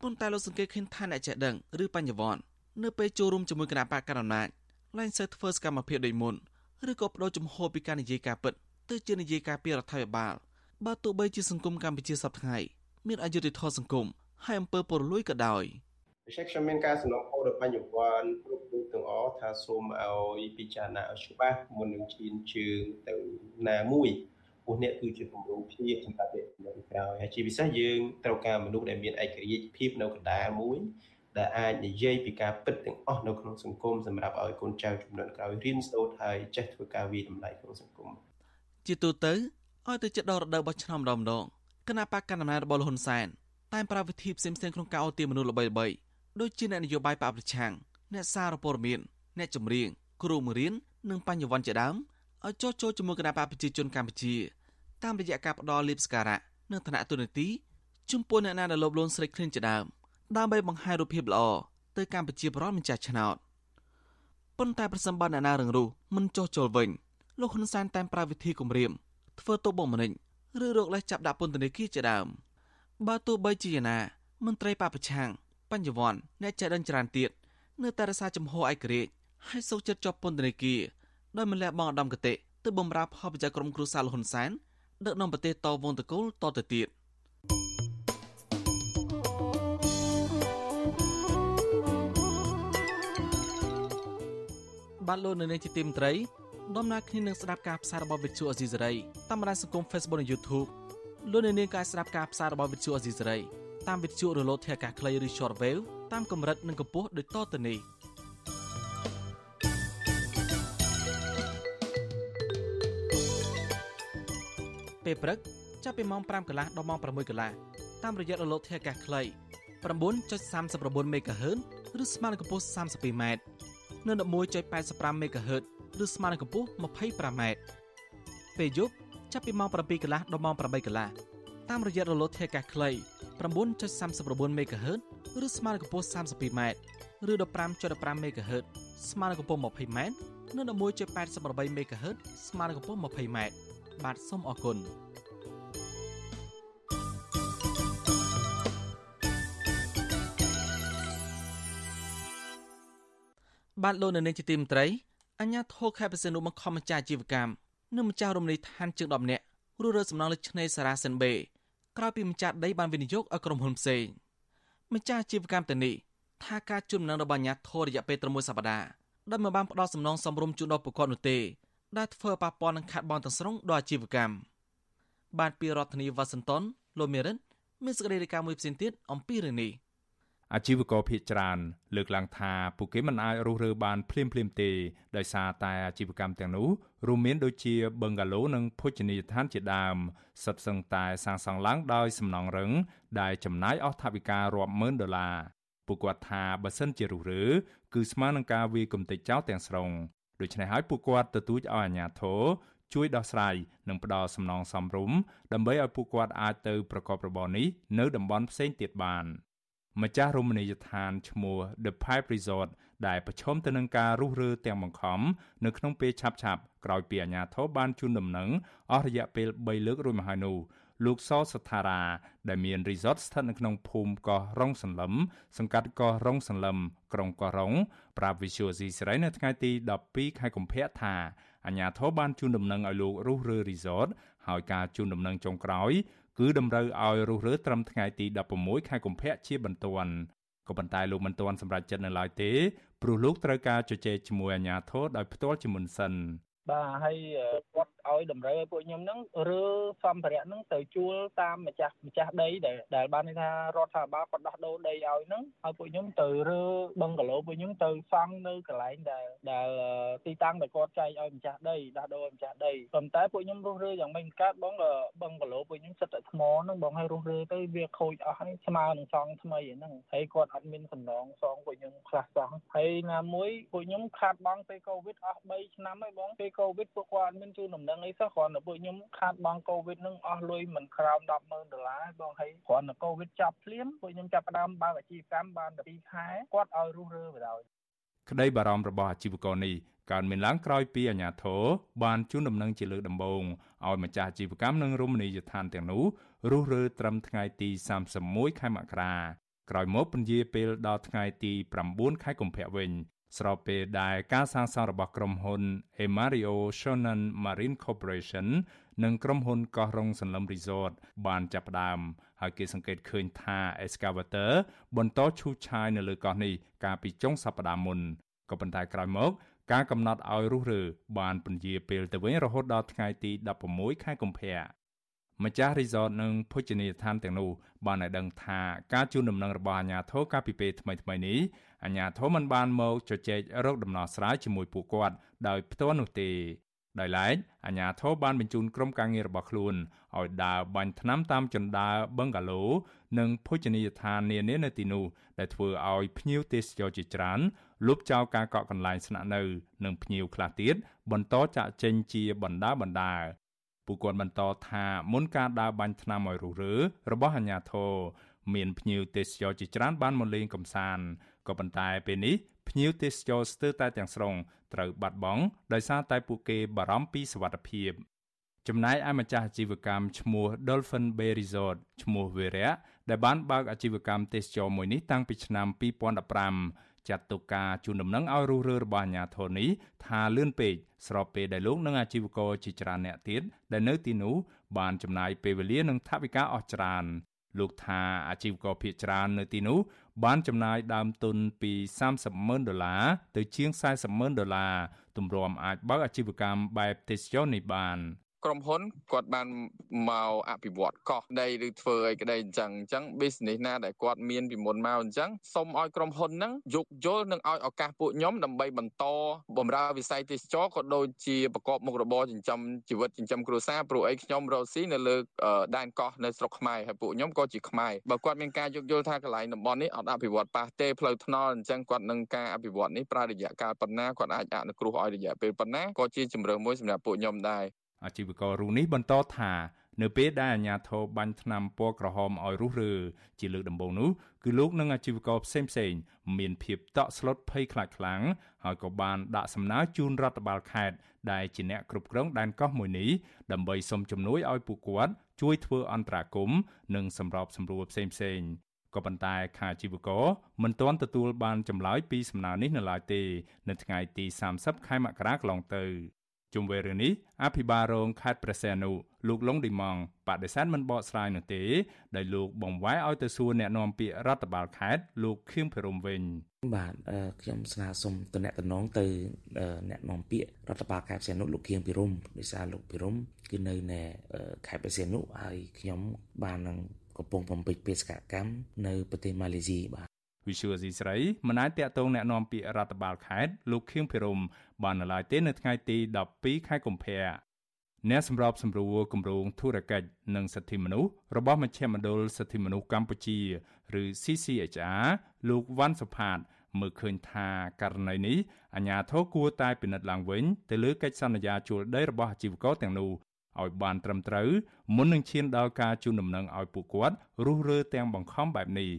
Speaker 4: ប៉ុន្តែលោកសង្កេតឃើញថាអ្នកចេះដឹងឬបញ្ញវន្តនៅពេលចូលរួមជាមួយគណៈបកកណ្ដាលអំណាចឡើងសូវធ្វើសកម្មភាពដូចមុន ឬក៏បដូរជំហរពីការនិយាយការពិតទៅជានិយាយការពីរដ្ឋាភិបាលបើទោះបីជាសង្គមកម្ពុជាសប្តាហ៍ថ្ងៃមានអយុត្តិធម៌សង្គមហើយអំពើពុករលួយក៏ដោយ
Speaker 18: ដូច្នេះខ្ញុំមានការសំណូមពរដល់បញ្ញវន្តគ្រប់រូបទាំងអស់ថាសូមឲ្យពិចារណាឲ្យច្បាស់មុននឹងឈានជើងទៅណាមួយព្រោះនេះគឺជាគម្រោងភាពសម្រាប់អ្នកជំនាន់ក្រោយហើយជាពិសេសយើងត្រូវការមនុស្សដែលមានឯករាជ្យភាពនៅកណ្ដាលមួយ ដែលអាចនិយាយពីការពិតទាំងអស់នៅក្នុងសង្គមសម្រាប់ឲ្យកូនចៅជំនាន់ក្រោយរៀនសូត្រហើយចេះធ្វើការវិតម្លៃក្នុងសង្គម
Speaker 4: ជាទូទៅឲ្យទៅចិត្តដល់រដូវបោះឆ្នោតម្ដងម្ដងគណៈបកកណ្ដាលអំណាចរបស់លហ៊ុនសែនតែប្រើវិធីផ្សេងៗក្នុងការអូទាមនុស្សល្បីៗដូចជាអ្នកនយោបាយបកប្រឆាំងអ្នកសារព័ត៌មានអ្នកចម្រៀងគ្រូបង្រៀននិងបញ្ញវន្តជាដើមឲ្យចោះចូលជាមួយគណៈបកប្រជាជនកម្ពុជាតាមរយៈការផ្ដល់លៀបសការៈនិងឋានៈទូនាទីជំនួសអ្នកណាដែលលោភលន់ស្រេកឃ្លានជាដើម ដើម្បីបង្ហាញរូបភាពល្អទៅកម្ពុជាប្រតម្ចាស់ឆ្នោតប៉ុន្តែប្រសិនបើអ្នកណារឹងរូសមិនចោះចូលវិញលោកហ៊ុនសែនតែមប្រើវិធីគំរាមធ្វើទុកបុកម្នេញឬរកលេសចាប់ដាក់ពន្ធនាគារជាដើមបើទោះបីជាយ៉ាងណាមន្ត្រីបពប្រឆាំងបញ្ញវន្តអ្នកចេះដឹងច្រើនទៀតនៅតែរសារចំហឯករាជ្យហហើយសោកចិត្តជាប់ពន្ធនាគារដោយមិនលះបង់ឧត្តមគតិទៅបម្រើផលប្រយោជន៍ក្រុមគ្រួសារលហ៊ុនសែនដឹកនាំប្រទេសតវងតកូលតទៅទៀត បានលោកនៅនាងជាទីមត្រីដំណើរគ្នានឹងស្ដាប់ការផ្សាយរបស់វិទ្យុអេស៊ីសេរីតាមបណ្ដាញសង្គម Facebook និង YouTube លោកនៅនាងក៏អាចស្ដាប់ការផ្សាយរបស់វិទ្យុអេស៊ីសេរីតាមវិទ្យុរលកធាតុអាកាសខ្លីឬ Shortwave តាមកម្រិតនិងកម្ពស់ដូចតទៅនេះពេលព្រឹកចាប់ពីម៉ោង5កន្លះដល់ម៉ោង6កន្លះតាមរយៈរលកធាតុអាកាសខ្លី9.39 MHz ឬស្មើនឹងកម្ពស់ 32m និង11.85 MHz ឬស្មើនឹងកម្ពស់ 25m ពេលយប់ចាប់ពីម៉ោង7កន្លះដល់ម៉ោង8កន្លះតាមរយៈរលកធាតុអាកាសខ្លី9.39 MHz ឬស្មើនឹងកម្ពស់ 32m ឬ15.15 MHz ស្មើនឹងកម្ពស់ 20m និង11.88 MHz ស្មើនឹងកម្ពស់ 20m បាទសូមអរគុណ បាទលោកនៅនាងជាទីមត្រីអញ្ញាធរខេបសិនុបង្ខំម្ចាស់អាជីវកម្មនិងម្ចាស់រមណីយដ្ឋានជាង10នាក់រស់រើសំណងលើឆ្នេរសារ៉ាសិនបេក្រោយពីម្ចាស់ដីបានវិនិយោគឲ្យក្រុមហ៊ុនផ្សេងម្ចាស់អាជីវកម្មទៅនេះថាការជូនដំណឹងរបស់អាញាធររយៈពេលត្រឹមមួយសប្តាហ៍ដែលមិនបានផ្ដល់សំណងសមរម្យជូនដល់ប្រកបនោះទេដែលធ្វើឲ្យប៉ះពាល់នឹងខាត់បងទាំងស្រុងដល់អាជីវកម្មបានពីរដ្ឋធានីវ៉ាស៊ីនតោនលោកមេរិនមានសេចក្តីរាយការណ៍មួយផ្សេងទៀតអំពីរឿងនេះ
Speaker 2: អាជីវករភៀសច្រើនលើកឡើងថាពួកគេមិនអាចរស់រើបានភ្លាមភ្លាមទេដោយសារតែអាជីវកម្មទាំងនោះរួមមានដូចជាបឹងហ្គាឡូនិងភោជនីយដ្ឋានជាដើមសិតសឹងតែសាងសង់ឡើងដោយសំណង់រឹងដែលចំណាយអស់ថវិការាប់ម៉ឺនដុល្លារពួកគាត់ថាបើសិនជារុះរើគឺស្មើនឹងការវាយគំទេចចោលទាំងស្រុងដូច្នេះហើយពួកគាត់ទទូចឲ្យអាជ្ញាធរជួយដោះស្រាយនិងផ្ដល់សំណងសមរម្យដើម្បីឲ្យពួកគាត់អាចទៅប្រកបរបរនេះនៅតំបន់ផ្សេងទៀតបាន ម្ចាស់រមណីយដ្ឋានឈ្មោះ The Pipe Resort ដែលប្រឈមទៅនឹងការរុះរើទាំងបង្ខំនៅក្នុងពេលឆាប់ឆាប់ក្រោយពីអាជ្ញាធរបានជូនដំណឹងអស់រយៈពេល3លើករួចមកហើយនោះលោកសសថារាដែលមានរីសតស្ថិតនៅក្នុងភូមិកោះរងសន្លឹមសង្កាត់កោះរងសន្លឹមក្រុងកោះរងប្រាប់ Visual C ស្រីនៅថ្ងៃទី12ខែកុម្ភៈថាអាជ្ញាធរបានជូនដំណឹងឲ្យលោករុះរើរីសតហើយការជូនដំណឹងចុងក្រោយ គឺតម្រូវឲ្យរុះរើត្រឹមថ្ងៃទី16ខែកុម្ភៈជាបន្ទាន់ក៏ប៉ុន្តែលោកមិនទាន់សម្រេចចិត្តនៅឡើយទេព្រោះលោកត្រូវការជជែកជាមួយអាជ្ញាធរដោយផ្ទាល់ជាមុនសិន
Speaker 19: បាទហើយគាត់ ឲ្យតម្រូវឲ្យពួកខ្ញុំហ្នឹងរើសម្ភារៈហ្នឹងទៅជួលតាមម្ចាស់ម្ចាស់ដីដែលដែលបានន័យថារដ្ឋាភិបាលគាត់ដោះដូរដីឲ្យហ្នឹងឲ្យពួកខ្ញុំទៅរើបឹងកាឡូពួកខ្ញុំទៅសង់នៅកន្លែងដែលដែលទីតាំងដែលគាត់ចែកឲ្យម្ចាស់ដីដោះដូរឲ្យម្ចាស់ដីប៉ុន្តែពួកខ្ញុំរស់រើយ៉ាងមិនកើតបងបឹងកាឡូពួកខ្ញុំសិតតែថ្មហ្នឹងបងឲ្យរស់រើទៅវាខូចអស់ហើយស្មើនឹងសង់ថ្មីហ្នឹងហើយគាត់អត់មានសំណងសងពួកខ្ញុំខ្លះសោះហើយណាមួយពួកខ្ញុំខាតបង់ពេលកូវីដអស់3ឆ្នាំហើយបងពេលកូវីដពួកគាត់អត់មានជូនដំណឹងអីសោះគ្រាន់តែពួកខ្ញុំខាតបង់កូវីដនឹងអស់លុយមិនក្រោម100,000ដុល្លារបងហើយគ្រាន់តែកូវីដចាប់ភ្លាមពួកខ្ញុំចាប់ផ្ដើមបើកអាជីវកម្មបាន12ខែគាត់ឲ្យរុះរើបណ្ដោយ
Speaker 2: ក្តីបារម្ភរបស់អាជីវករនេះកើតមានឡើងក្រោយពីអាជ្ញាធរបានជូនដំណឹងជាលើកដំបូងឲ្យម្ចាស់អាជីវកម្មនិងរមណីយដ្ឋានទាំងនោះរុះរើត្រឹមថ្ងៃទី31ខែមករាក្រោយមកពន្យាពេលដល់ថ្ងៃទី9ខែកុម្ភៈវិញ ស្របពេលដែលការសាងសង់របស់ក្រុមហ៊ុន Emario Shonan Marine Corporation និងក្រុមហ៊ុនកោះរងសន្លឹម Resort បានចាប់ផ្ដើមហើយគេសង្កេតឃើញថា excavator បន្តឈូសឆាយនៅលើកោះនេះកាលពីចុងសប្តាហ៍មុនក៏ប៉ុន្តែក្រោយមកការកំណត់ឲ្យរុះរើបានពន្យាពេលទៅវិញរហូតដល់ថ្ងៃទី16ខែកុម្ភៈម្ចាស់រីសតនិងភោជនីយដ្ឋានទាំងនោះបានឲ្យដឹងថាការជូនដំណឹងរបស់អាជ្ញាធរកាលពីពេលថ្មីៗនេះ អាជ្ញាធរមិនបានមកជជែករកដំណោះស្រាយជាមួយពួកគាត់ដោយផ្ទាល់នោះទេដោយឡែកអាជ្ញាធរបានបញ្ជូនក្រុមការងាររបស់ខ្លួនឲ្យដើរបាញ់ថ្នាំតាមជណ្ដើរបឹងហ្គាឡូនិងភោជនីយដ្ឋាននានានៅទីនោះដែលធ្វើឲ្យភ្ញៀវទេសចរជាច្រើនលុបចោលការកក់កន្លែងស្នាក់នៅ និងភ្ញៀវខ្លះទៀតបន្តចាក់ចេញជាបណ្ដាបណ្ដាពួកគាត់បន្តថាមុនការដើរបាញ់ថ្នាំឲ្យរុះរើរបស់អាជ្ញាធរមានភ្ញៀវទេសចរជាច្រើនបានមកលេងកម្សាន្ត ក៏ប៉ុន្តែពេលនេះភ្ញៀវទេសចរស្ទើរតែទាំងស្រុងត្រូវបាត់បង់ដោយសារតែពួកគេបារម្ភពីសុវត្ថិភាពចំណែកឯម្ចាស់អាជីវកម្មឈ្មោះ Dolphin Bay Resort ឈ្មោះ Veria ដែលបានបើកអាជីវកម្មទេសចរមួយនេះតាំងពីឆ្នាំ2015ចាត់ទុកការជូនដំណឹងឲ្យរុះរើរបស់អាជ្ញាធរនេះថាលឿនពេកស្របពេលដែលលោកនិងអាជីវករជាច្រើនអ្នកទៀតដែលនៅទីនោះបានចំណាយពេលវេលានិងថវិកាអស់ច្រើន លោកថាអាជីវករភៀសច្រើននៅទីនោះបានចំណាយដើមទុនពី30,000ដុល្លារទៅជាង40,000ដុល្លារទម្រាំអាចបើកអាជីវកម្មបែបទេសចរនេះបាន។
Speaker 20: ក្រុមហ៊ុនគាត់បានមកអភិវឌ្ឍកោះដីឬធ្វើអីក្តីអញ្ចឹងអញ្ចឹង business ណាដែលគាត់មានពីមុនមកអញ្ចឹងសូមឲ្យក្រុមហ៊ុនហ្នឹងយោគយល់និងឲ្យឱកាសពួកខ្ញុំដើម្បីបន្តបម្រើវិស័យទេសចរក៏ដូចជាប្រកបមុខរបរចិញ្ចឹមជីវិតចិញ្ចឹមគ្រួសារព្រោះអីខ្ញុំរកស៊ីនៅលើដែនកោះនៅស្រុកខ្មែរហើយពួកខ្ញុំក៏ជាខ្មែរបើគាត់មានការយោគយល់ថាកន្លែងតំបន់នេះអត់អភិវឌ្ឍប៉ះទេផ្លូវថ្នល់អញ្ចឹងគាត់នឹងការអភិវឌ្ឍនេះប្រើរយៈកាលប៉ុណ្ណាគាត់អាចអនុគ្រោះឲ្យរយៈពេលប៉ុណ្ណាក៏ជាជំរឿនមួយសម្រាប់ពួកខ្ញុំដែរ
Speaker 2: អាជីវកររូនេះបន្តថានៅពេលដែលអាជ្ញាធរបាញ់ថ្នាំពណ៌ក្រហមឲ្យរុះរើជាលើកដំបូងនោះគឺលោកនិងអាជីវករផ្សេងផ្សេងមានភាពតក់ស្លុតភ័យខ្លាចខ្លាំងហើយក៏បានដាក់សំណើជូនរដ្ឋបាលខេត្តដែលជាអ្នកគ្រប់គ្រងដែនកោះមួយនេះដើម្បីសុំជំនួយឲ្យពួកគាត់ជួយធ្វើអន្តរាគមន៍និងសម្របសម្រួលផ្សេងផ្សេងក៏ប៉ុន្តែខាជីវករមិនទាន់ទទួលបានចម្លើយពីសំណើនេះនៅឡើយទេ នៅថ្ងៃទី30ខែមករាកន្លងទៅ ជុំវិញរឿងនេះអភិបាលរងខេត្តព្រះសីហនុលោកលងឌីម៉ងបដិសេធមិនបកស្រាយនោះទេដោយលោកបង្វែរឲ្យទៅសួរអ្នកនាំពាក្យរដ្ឋបាលខេត្តលោកខៀងភិរមវិញ
Speaker 21: បាទខ្ញុំស្នើសុំតំណែងទៅអ្នកនាំពាក្យរដ្ឋបាលខេត្តព្រះសីហនុលោកខៀងភិរមដោយសារលោកភិរមគឺនៅនៅខេត្តព្រះសីហនុហើយខ្ញុំបាននឹងកំពុងបំពេញបេសកកម្មនៅប្រទេសម៉ាឡេស៊ីបាទ
Speaker 2: វិសុយអស៊ីស្រីមិនអាចតាក់ទងแนะនាំពាក្យរដ្ឋបាលខេត្តលោកខៀងភិរមបាននៅឡើយទេនៅថ្ងៃទី12ខែកុម្ភៈអ្នកសម្របសម្រួលគម្រោងធុរកិច្ចនិងសិទ្ធិមនុស្សរបស់មជ្ឈមណ្ឌលសិទ្ធិមនុស្សកម្ពុជាឬ CCHR លោកវ៉ាន់សុផាតមើលឃើញថាករណីនេះអាជ្ញាធរគួរតែពិនិត្យឡើងវិញទៅលើកិច្ចសន្យាជួលដីរបស់អាជីវករទាំងនោះឲ្យបានត្រឹមត្រូវមុននឹងឈានដល់ការជូនដំណឹងឲ្យពួកគាត់រុះរើទាំងបង្ខំបែបនេះ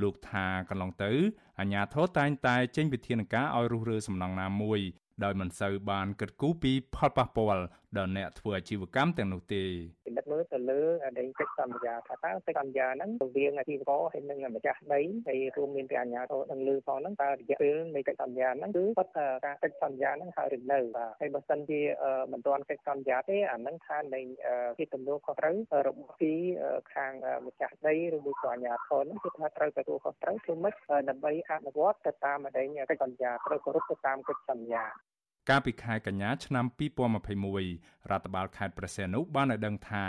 Speaker 2: លោកថាកន្លងទៅអាជ្ញាធរតែងតែចេញវិធានការឲ្យរុះរើសំណង់ណាមួយដោយមិនសូវបានគិតគូរពីផលប៉ះពាល់ ដល់អ្នកធ្វើអាជីវកម្មទាំងនោះទេ
Speaker 22: ពិនិត្យមើលទៅលើអីកិច្ចសន្យាថាតើកិច្ចសន្យាហ្នឹងរវាងអាជីវករហើយនិងម្ចាស់ដីហើយរួមមានទាំងអាជ្ញាធរនឹងលើផងហ្នឹងតើរយៈពេលនៃកិច្ចសន្យាហ្នឹងគឺគាត់ការកិច្ចសន្យាហ្នឹងហើយឬនៅបាទហើយបើសិនជាមិនទាន់កិច្ចសន្យាទេអាហ្នឹងថានៃជាទំនួលខុសត្រូវរបស់ពីខាងម្ចាស់ដីឬមួយក៏អាជ្ញាធរហ្នឹងគឺថាត្រូវទទួលខុសត្រូវធ្វើម៉េចដើម្បីអនុវត្តទៅតាមអីកិច្ចសន្យាត្រូវគោរពទៅតាមកិច្ចសន្យា
Speaker 2: កាលពីខែកញ្ញាឆ្នាំ2021រដ្ឋបាលខេត្តព្រះសីហនុបានឲ្យដឹងថា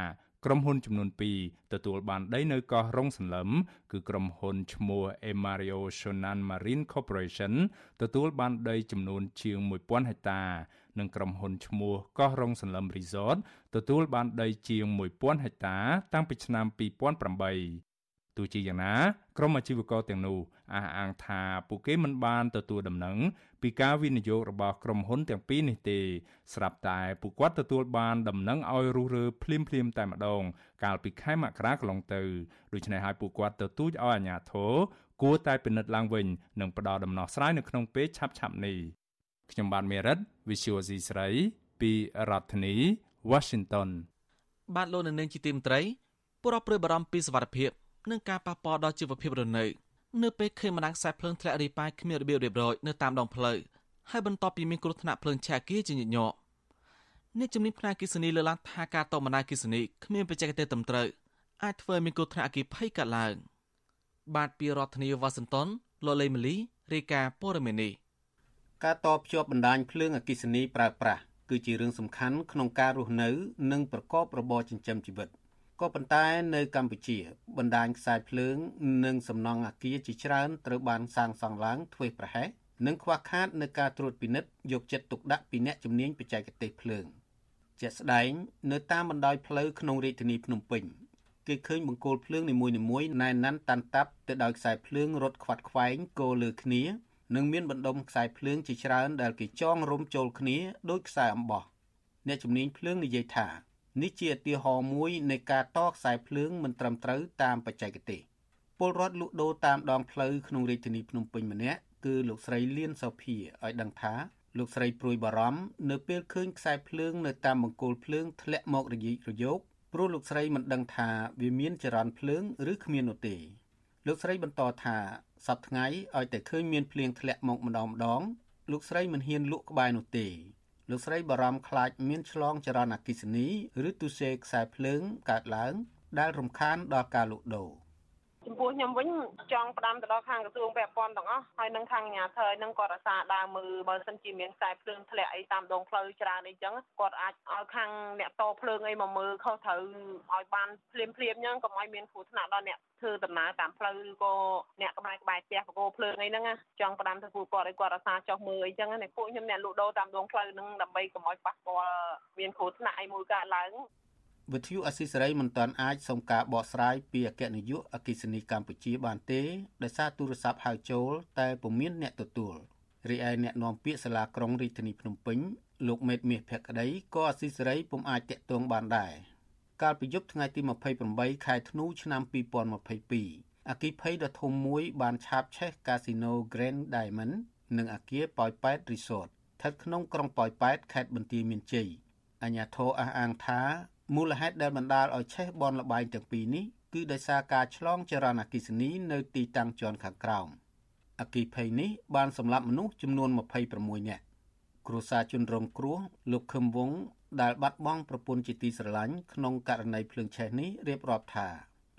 Speaker 2: ក្រុមហ៊ុនចំនួន2ទទួលបានដីនៅកោះរងសន្លឹមគឺក្រុមហ៊ុនឈ្មោះ Emario Shonan Marine Corporation ទទួលបានដីចំនួនជាង1000ហិកតា និងក្រុមហ៊ុនឈ្មោះកោះរងសន្លឹម Resort ទទួលបានដីជាង1000ហិកតា តាំងពីឆ្នាំ2008 ទោះជាយ៉ាងណាក្រុមអាជីវករទាំងនោះអះអាងថាពួកគេមិនបានទទួលដំណឹងពីការវិនិយោគរបស់ក្រុមហ៊ុនទាំងពីរនេះទេ ស្រាប់តែពួកគាត់ទទួលបានដំណឹងឲ្យរុះរើភ្លាមភ្លាមតែម្ដង កាលពីខែមករាកន្លងទៅដូច្នេះហើយពួកគាត់ទទូចឲ្យអាជ្ញាធរគួរតែពិនិត្យឡើងវិញនិងផ្ដល់ដំណោះស្រាយនៅក្នុងពេលឆាប់ៗនេះខ្ញុំបាទមេរិត Visual C ស្រីពីរដ្ឋធានី Washington
Speaker 4: បាទលោកនៅនាងជាទីមត្រីពលរដ្ឋព្រួយបារម្ភពីសុវត្ថិភាព និងការប៉ះពាល់ដល់ជីវភាពរស់នៅនៅពេលឃើញបណ្ដាខ្សែភ្លើងធ្លាក់រាយប៉ាយគ្មានរបៀបរៀបរយនៅតាមដងផ្លូវហើយបន្ទាប់ពីមានគ្រោះថ្នាក់ភ្លើងឆេះគីជាញឹកញាប់អ្នកជំនាញផ្នែកគិសនីលើកឡើងថាការតបណ្ដាគិសនីគ្មានបច្ចេកទេសត្រឹមត្រូវអាចធ្វើឲ្យមានគ្រោះថ្នាក់អគ្គិភ័យកើតឡើង បាទពីរដ្ឋធានីវ៉ាស៊ីនតោនលោកលេម៉ាលីរាយការណ៍ព័ត៌មាននេះ
Speaker 23: ការតភ្ជាប់បណ្ដាញភ្លើងអគ្គិសនីប្រើប្រាស់គឺជារឿងសំខាន់ក្នុងការរស់នៅ និងប្រកបរបរចិញ្ចឹមជីវិត ក៏ប៉ុន្តែនៅកម្ពុជាបណ្ដាញខ្សែភ្លើង និងសំណង់អគារជាច្រើនត្រូវបានសាងសង់ឡើងធ្វេសប្រហែសនិងខ្វះខាតនៅការត្រួតពិនិត្យយកចិត្តទុកដាក់ពីអ្នកជំនាញបច្ចេកទេសភ្លើងជាក់ស្ដែងនៅតាមបណ្ដោយផ្លូវក្នុងរាជធានីភ្នំពេញគេឃើញបង្គោលភ្លើងនីមួយៗណែនណាន់តាន់តាប់ទៅដោយខ្សែភ្លើងរត់ខ្វាត់ខ្វែងគោលើគ្នានិងមានបណ្ដុំខ្សែភ្លើងជាច្រើនដែលគេចងរុំចូលគ្នាដោយខ្សែអំបោះអ្នកជំនាញភ្លើងនិយាយថា នេះជាឧទាហរណ៍មួយនៃការតខ្សែភ្លើងមិនត្រឹមត្រូវតាមបច្ចេកទេសពលរដ្ឋលក់ដូរតាមដងផ្លូវក្នុងរាជធានីភ្នំពេញម្នាក់គឺលោកស្រីលៀនសូភីឲ្យដឹងថាលោកស្រីព្រួយបារម្ភនៅពេលឃើញខ្សែភ្លើងនៅតាមបង្គោលភ្លើងធ្លាក់មករញីករយោគព្រោះលោកស្រីមិនដឹងថាវាមានចរន្តភ្លើងឬគ្មាននោះទេលោកស្រីបន្តថាសប្តាហ៍ថ្ងៃឲ្យតែឃើញមានភ្លៀងធ្លាក់មកម្ដងម្ដងលោកស្រីមិនហ៊ានលក់ក្បែរនោះទេ លោកស្រីបារម្ភខ្លាចមានឆ្លងចរន្តអគ្គិសនី ឬទូសេខ្សែភ្លើងកើតឡើង ដែលរំខានដល់ការលក់ដូរ
Speaker 14: ចំពោះខ្ញុំវិញចង់ផ្ដាំទៅដល់ខាងក្រសួងពាក់ព័ន្ធទាំងអស់ហើយនឹងខាងអាជ្ញាធរនឹងគាត់រក្សាដើមមើលបើសិនជាមានខ្សែភ្លើងធ្លាក់អីតាមដងផ្លូវច្រើនអីចឹងគាត់អាចឲ្យខាងអ្នកតភ្លើងអីមកមើលខុសត្រូវឲ្យបានភ្លាមភ្លាមចឹងកុំឲ្យមានគ្រោះថ្នាក់ដល់អ្នកធ្វើដំណើរតាមផ្លូវឬក៏អ្នកក្បែរក្បែរផ្ទះបកោភ្លើងអីហ្នឹងចង់ផ្ដាំទៅពួកគាត់ឲ្យគាត់រក្សាចុះមើលអីចឹងណាពួកខ្ញុំអ្នកលក់ដូរតាមដងផ្លូវហ្នឹងដើម្បីកុំឲ្យប៉ះពាល់មានគ្រោះថ្នាក់អីមួយកើតឡើង
Speaker 23: វិទ្យុអស៊ីសេរីមិនទាន់អាចសុំការបកស្រាយពីអគ្គនាយកអគ្គិសនីកម្ពុជាបានទេដោយសារទូរស័ព្ទហៅចូល តែពុំមានអ្នកទទួលរីឯអ្នកនាំពាក្យសាលាក្រុងរាជធានីភ្នំពេញលោកមេតមាសភក្តីក៏អស៊ីសេរីពុំអាចតាក់ទងបានដែរកាលពីយប់ថ្ងៃទី28ខែធ្នូឆ្នាំ2022អគិភ័យដ៏ធំមួយបានឆាបឆេះកាស៊ីណូ Grand Diamond និងអគារប៉ោយប៉ែត Resort ស្ថិតក្នុងក្រុងប៉ោយប៉ែតខេត្តបន្ទាយមានជ័យអាជ្ញាធរអះអាងថា មូលហេតុដែលបណ្ដាលឲ្យឆេះបនលបែងទាំងពីរនេះគឺដោយសារការឆ្លងចរន្តអគ្គិសនីនៅទីតាំងជាន់ខាងក្រោមអគ្គិភ័យនេះបានសម្លាប់មនុស្សចំនួន26នាក់គ្រួសារជនរងគ្រោះលោកខឹមវងដែលបាត់បង់ប្រពន្ធជាទីស្រឡាញ់ក្នុងករណីភ្លើងឆេះនេះរៀបរាប់ថា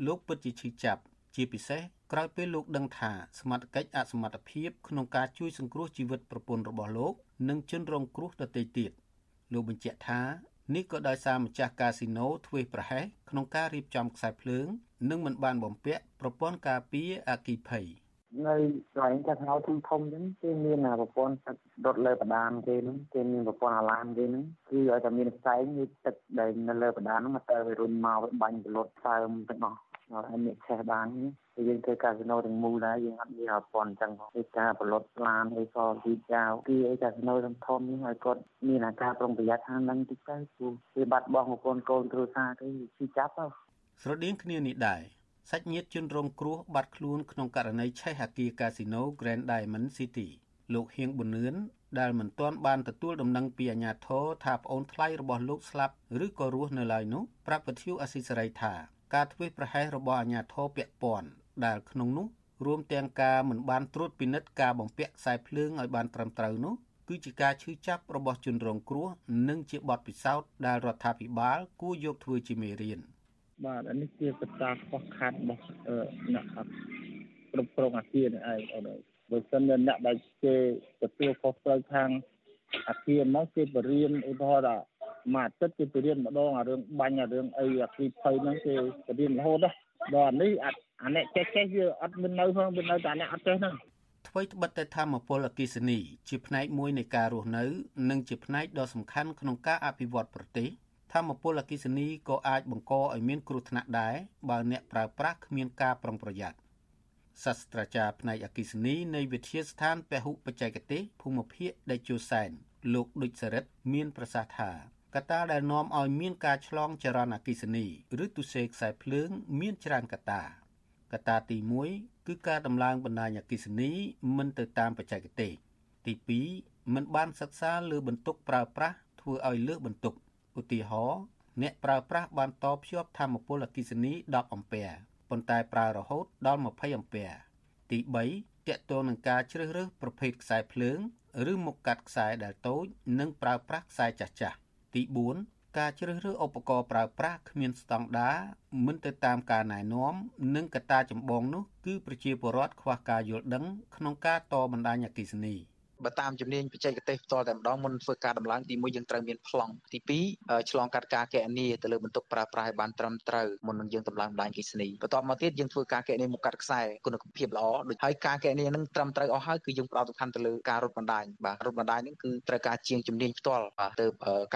Speaker 23: លោកពិតជាឈឺចាប់ជាពិសេសក្រោយពេលលោកដឹងថាសមត្ថកិច្ចអសមត្ថភាពក្នុងការជួយសង្គ្រោះជីវិតប្រពន្ធរបស់លោក និងជនរងគ្រោះដទៃទៀតលោកបញ្ជាក់ថា នេះក៏ដោយសារម្ចាស់កាស៊ីណូធ្វេសប្រហែសក្នុងការរៀបចំខ្សែភ្លើង និងមិនបានបំពាក់ប្រព័ន្ធការពារអគ្គិភ័យ
Speaker 24: នៅកន្លែងកាស៊ីណូធំធំអញ្ចឹងគេមានប្រព័ន្ធទឹកដុតលើបដានគេហ្នឹងគេមានប្រព័ន្ធអាឡាមគេហ្នឹងគឺឲ្យតែមានផ្សែងនេះទឹកដែលនៅលើបដានហ្នឹងមកទៅវារុញមកបាញ់ពលុតសើមទាំងអស់ ហើយអ្នកឆេះបានយើងធ្វើកាស៊ីណូទាំងមូលដែរយើងអត់មានប្រព័ន្ធអញ្ចឹងទេការផលិតឡានអីក៏ទីចៅទីអីកាស៊ីណូធំធំនេះឲ្យគាត់មានអាការប្រុងប្រយ័ត្នខាងហ្នឹងតិចទៅព្រោះវាបាត់បង់ប្រព័ន្ធកូនគ្រួសារទៅជីចាប់ទៅ
Speaker 23: ស្រដៀងគ្នានេះដែរសាច់ញាតិជនរងគ្រោះបាត់ខ្លួនក្នុងករណីឆេះអគារកាស៊ីណូ Grand Diamond City លោកហៀងប៊ុននឿនដែលមិនទាន់បានទទួលដំណឹងពីអាជ្ញាធរថាប្អូនថ្លៃរបស់លោកស្លាប់ឬក៏រស់នៅឡើយនោះប្រាប់វិទ្យុអស៊ីសេរីថា ការធ្វេសប្រហែសរបស់អាជ្ញាធរពាក់ព័ន្ធដែលក្នុងនោះរួមទាំងការមិនបានត្រួតពិនិត្យការបំពាក់ខ្សែភ្លើងឲ្យបានត្រឹមត្រូវនោះគឺជាការឈឺចាប់របស់ជនរងគ្រោះនិងជាបទពិសោធន៍ដែលរដ្ឋាភិបាលគួរយកធ្វើជាមេរៀន
Speaker 24: បាទអានេះជាកត្តាខ្វះខាតរបស់អ្នកគ្រប់គ្រងអាគារនេះឯងអូនបើសិនជាអ្នកដែលគេទទួលខុសត្រូវខាងអាគារមកគេបរៀនឧទាហរណ៍ថា មួយអាទិត្យគេទៅរៀនម្ដងអារឿងបាញ់អារឿងអីអាគីភ័យហ្នឹងគេទៅរៀនរហូតដល់ដល់នេះអាអ្នកចេះចេះវាអត់មាននៅផងវានៅតែអ្នកអត់ចេះហ្នឹង
Speaker 23: អ្វីត្បិតតែធម្មពលអគិសនី ជាផ្នែកមួយនៃការរស់នៅ និងជាផ្នែកដ៏សំខាន់ក្នុងការអភិវឌ្ឍប្រទេសធម្មពលអគិសនីក៏អាចបង្កឲ្យមានគ្រោះថ្នាក់ដែរបើអ្នកប្រើប្រាស់គ្មានការប្រុងប្រយ័ត្នសាស្ត្រាចារ្យផ្នែកអគិសនីនៃវិទ្យាស្ថានពហុបច្ចេកទេសភូមិភាគដេជោសែនលោកឌុចសរិទ្ធមានប្រសាសន៍ថា កត្តាដែលនាំឲ្យមានការឆ្លងចរន្តអគ្គិសនីឬទុសេខ្សែភ្លើង មានច្រើនកត្តាកត្តាទី1គឺការដំឡើងបណ្ដាញអគ្គិសនីមិនទៅតាមបច្ចេកទេសទី2មិនបានសិក្សាលើបន្ទុកប្រើប្រាស់ធ្វើឲ្យលើសបន្ទុកឧទាហរណ៍អ្នកប្រើប្រាស់បានតភ្ជាប់ធម្មពលអគ្គិសនី10អម្ពែប៉ុន្តែប្រើរហូតដល់20អម្ពែទី3តកតងនឹងការជ្រើសរើសប្រភេទខ្សែភ្លើង ឬមុខកាត់ខ្សែដែលតូច និងប្រើប្រាស់ខ្សែចាស់ចាស់ ទី4ការជ្រើសរើសឧបករណ៍ប្រើប្រាស់គ្មានស្តង់ដារមិនទៅតាមការណែនាំនិងកត្តាចម្បងនោះគឺប្រជាពលរដ្ឋខ្វះការយល់ដឹងក្នុងការតបណ្ដាញអគ្គិសនី
Speaker 25: បើតាមជំនាញបច្ចេកទេសផ្ទាល់តែម្ដងមុនធ្វើការដំឡើងទី1យើងត្រូវមានប្លង់ទី2ឆ្លងកាត់ការកណនីទៅលើបន្ទុកប្រើប្រាស់ឲ្យបានត្រឹមត្រូវមុននឹងយើងដំឡើងបណ្ដាញគិសនីបន្ទាប់មកទៀតយើងធ្វើការកណនីមុខកាត់ខ្សែគុណភាពល្អដូចហើយការកណនីនឹងត្រឹមត្រូវអស់ហើយគឺយើងផ្ដោតសំខាន់ទៅលើការរត់បណ្ដាញបាទរត់បណ្ដាញនឹងគឺត្រូវការជាងជំនាញផ្ទាល់បាទទៅ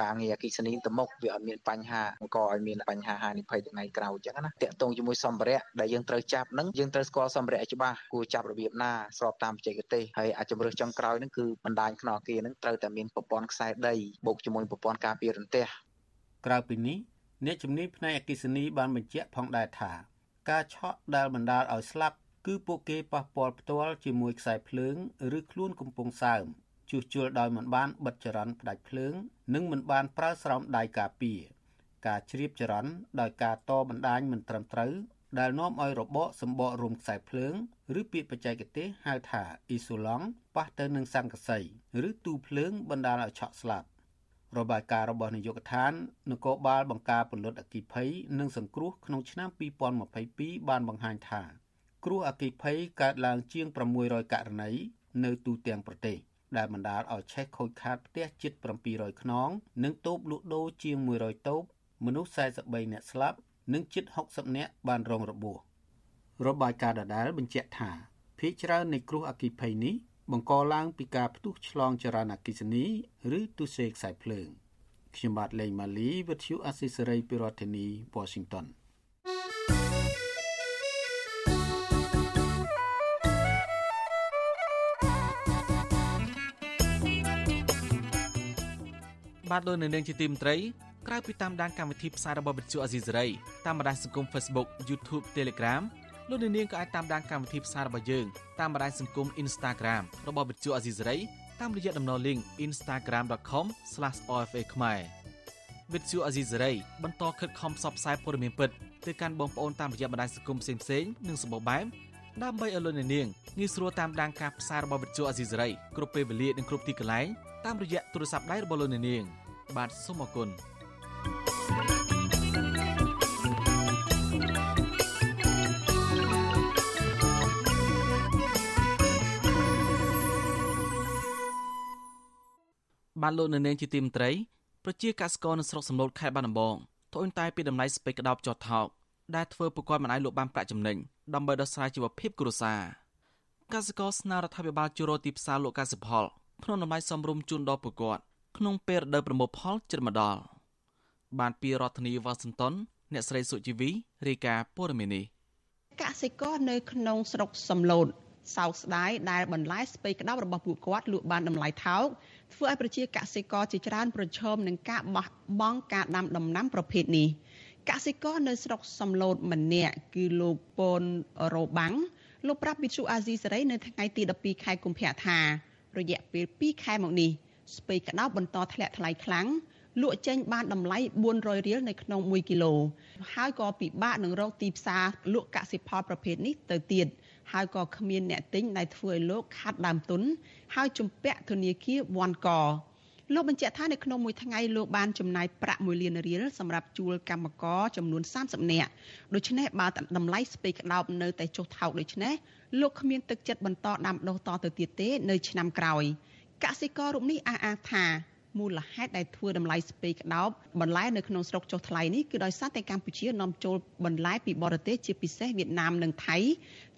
Speaker 25: ការងារអគិសនីទៅមុខវាអត់មានបញ្ហាបង្កឲ្យមានបញ្ហាហានិភ័យថ្ងៃក្រោយអញ្ចឹងណាតាក់ទងជាមួយសម្ភារៈដែលយើងត្រូវចាប់នឹងយើងត្រូវស្គាល់សម្ភារៈច្បាស់គួរចាប់របៀបណាស្របតាមបច្ចេកទេសហើយអាចជំរើសចុងក្រោយនឹងគឺបណ្ដាញក្នុងអគារនឹងត្រូវតែមានប្រព័ន្ធខ្សែដីបូកជាមួយប្រព័ន្ធការពាររន្ទះ
Speaker 23: ក្រៅពីនេះអ្នកជំនាញផ្នែកអគិសនីបានបញ្ជាក់ផងដែរថា ការឆក់ដែលបណ្ដាលឲ្យស្លាប់គឺពួកគេប៉ះពាល់ផ្ទាល់ជាមួយខ្សែភ្លើងឬខ្លួនកំពុងសើមជួសជុលដោយមិនបានបិទចរន្តផ្ដាច់ភ្លើង និងមិនបានប្រើស្រោមដៃការពារការជ្រាបចរន្តដោយការតបណ្ដាញមិនត្រឹមត្រូវ ដែលនាំឲ្យរបកសម្បករុំខ្សែភ្លើង ឬពាក្យបច្ចេកទេសហៅថាអ៊ីសូឡង់ប៉ះទៅនឹងសង្កសីឬទូភ្លើងបណ្ដាលឲ្យឆក់ស្លាប់របាយការណ៍របស់នាយកដ្ឋាននគរបាលបង្ការពលរដ្ឋអគិភ័យនិងសង្គ្រោះក្នុងឆ្នាំ2022បានបង្ហាញថាគ្រោះអគិភ័យកើតឡើងជាង600ករណីនៅទូទាំងប្រទេសដែលបណ្ដាលឲ្យឆេះខូចខាតផ្ទះជិត700ខ្នង និងតូបលក់ដូរជាង100តូបមនុស្ស43នាក់ស្លាប់ និងជិត60នាក់បានរងរបួសរបាយការណ៍ដដែលបញ្ជាក់ថាភ ieck ច្រើននៃគ្រោះអគ្គិភ័យនេះបង្កឡើងពីការផ្ទុះឆ្លងចរន្តអគ្គិសនីឬទុសេខ្សែភ្លើងខ្ញុំបាទលេងម៉ាលីវិទ្យុអស៊ីសេរីពីរដ្ឋធានី Washington
Speaker 4: បាទលោកនៅនាងជាទីមត្រី ក្រៅពីតាមដានកម្មវិធីផ្សាយរបស់វិទ្យុអាស៊ីសេរីតាមបណ្ដាញសង្គម Facebook YouTube Telegram លោកនាងក៏អាចតាមដានកម្មវិធីផ្សាយរបស់យើងតាមបណ្ដាញសង្គម Instagram របស់វិទ្យុអាស៊ីសេរីតាមរយៈតំណ link instagram.com/ofa ខ្មែរវិទ្យុអាស៊ីសេរីបន្តខិតខំផ្សព្វផ្សាយព័ត៌មានពិតទៅកាន់បងប្អូនតាមរយៈបណ្ដាញសង្គមផ្សេងៗនិងសម្បូរបែបដើម្បីឲ្យលោកនាងងាយស្រួលតាមដានការផ្សាយរបស់វិទ្យុអាស៊ីសេរីគ្រប់ពេលវេលានិងគ្រប់ទីកន្លែងតាមរយៈទូរស័ព្ទដៃរបស់លោកនាងបាទសូមអរគុណ បានលោកនៅនាងជាទីមត្រីប្រជាកសិករនៅស្រុកសំឡូតខេត្តបាត់ដំបងត្អូញតែពីដំណៃស្ពៃក្តោបចោតថោកដែលធ្វើប្រកបមិនអាចលក់បានប្រាក់ចំណេញដើម្បីដោះស្រាយជីវភាពគ្រួសារកសិករស្នើរដ្ឋាភិបាលជួយរកទីផ្សារលក់កសិផលក្នុងតម្លៃសមរម្យជូនដល់ពលរដ្ឋក្នុងពេលរដូវប្រមូលផលជិតមកដល់ បានពីរដ្ឋធានីវ៉ាស៊ីនតោនអ្នកស្រីសុជីវីរាយការណ៍ព័ត៌មាននេះ
Speaker 8: កសិករនៅក្នុងស្រុកសំឡូតសោកស្ដាយដែលបន្លែស្ពៃក្តោបរបស់ពួកគាត់លក់បានតម្លៃថោកធ្វើឲ្យប្រជាកសិករជាច្រើនប្រឈមនឹងការបោះបង់ការដាំដំណាំប្រភេទនេះកសិករនៅស្រុកសំឡូតម្នាក់គឺលោកពនរ៉ូបាំងលោកប្រាប់វិទ្យុអាស៊ីសេរីនៅថ្ងៃទី12ខែកុម្ភៈថារយៈពេល2ខែមកនេះស្ពៃក្តោបបន្តធ្លាក់ថ្លៃខ្លាំង លក់ចេញបានតម្លៃ400រៀលនៅក្នុង1គីឡូហើយក៏ពិបាកនឹងរកទីផ្សារលក់កសិផលប្រភេទនេះទៅទៀតហើយក៏គ្មានអ្នកទិញដែលធ្វើឲ្យលោកខាត់ដើមទុនហើយជំពាក់ធនាគារវ៉ាន់កលោកបញ្ជាក់ថានៅក្នុងមួយថ្ងៃលោកបានចំណាយប្រាក់1លានរៀលសម្រាប់ជួលកម្មករចំនួន30នាក់ដូច្នេះបើតម្លៃស្ពៃក្តោបនៅតែចុះថោកដូច្នេះលោកគ្មានទឹកចិត្តបន្តដាំដុះតទៅទៀតទេនៅឆ្នាំក្រោយកសិកររូបនេះអះអាងថា មូលហេតុដែលធ្វើតម្លៃស្ពៃក្តោបបន្លែនៅក្នុងស្រុកចុះថ្លៃនេះគឺដោយសារតែកម្ពុជានាំចូលបន្លែពីបរទេសជាពិសេសវៀតណាមនិងថៃ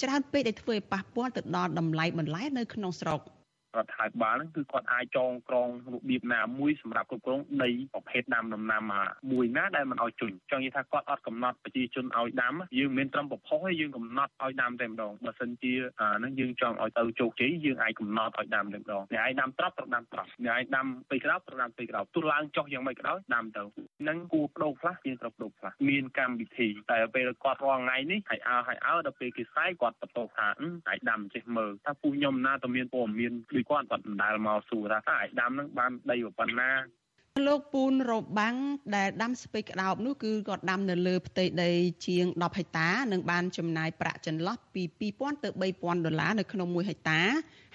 Speaker 8: ច្រើនពេកដែលធ្វើឲ្យប៉ះពាល់ទៅដល់តម្លៃបន្លែនៅក្នុងស្រុក។
Speaker 19: រដ្ឋាភិបាលហ្នឹងគឺគាត់អាចចងក្រងរបៀបណាមួយសម្រាប់គ្រប់គ្រងដីប្រភេទដាំដំណាំមួយណាដែលមិនឲ្យជន់ចង់និយាយថាគាត់អត់កំណត់ប្រជាជនឲ្យដាំយើងមិនត្រឹមប្រផុសទេយើងកំណត់ឲ្យដាំតែម្ដងបើសិនជាហ្នឹងយើងចង់ឲ្យទៅជោគជ័យយើងអាចកំណត់ឲ្យដាំតែម្ដងអ្នកឯងដាំត្រប់ត្រូវដាំត្រប់អ្នកឯងដាំពេលក្រោយត្រូវដាំពេលក្រោយទោះឡើងចុះយ៉ាងម៉េចក៏ដោយដាំទៅហ្នឹងគួរបដូរខ្លះយើងត្រូវបដូរខ្លះមានកម្មវិធីតែពេលគាត់រាល់ថ្ងៃនេះឲ្យអើឲ្យអើដល់ពេលគេផ្សាយគាត់បន្តថាអាចដាំចេះមើលថាពូខ្ញុំណាទៅមានព័ត៌មានដូចគាត់គាត់មិនដែលមកសួរថាតើឯដាំនឹងបានដីប៉ុណ្ណា
Speaker 8: លោកពូនរបាំងដែលដាំស្ពៃក្តោបនោះគឺគាត់ដាំនៅលើផ្ទៃដីជាង10ហិកតានិងបានចំណាយប្រាក់ចន្លោះពី2000ទៅ3000ដុល្លារនៅក្នុង1ហិកតា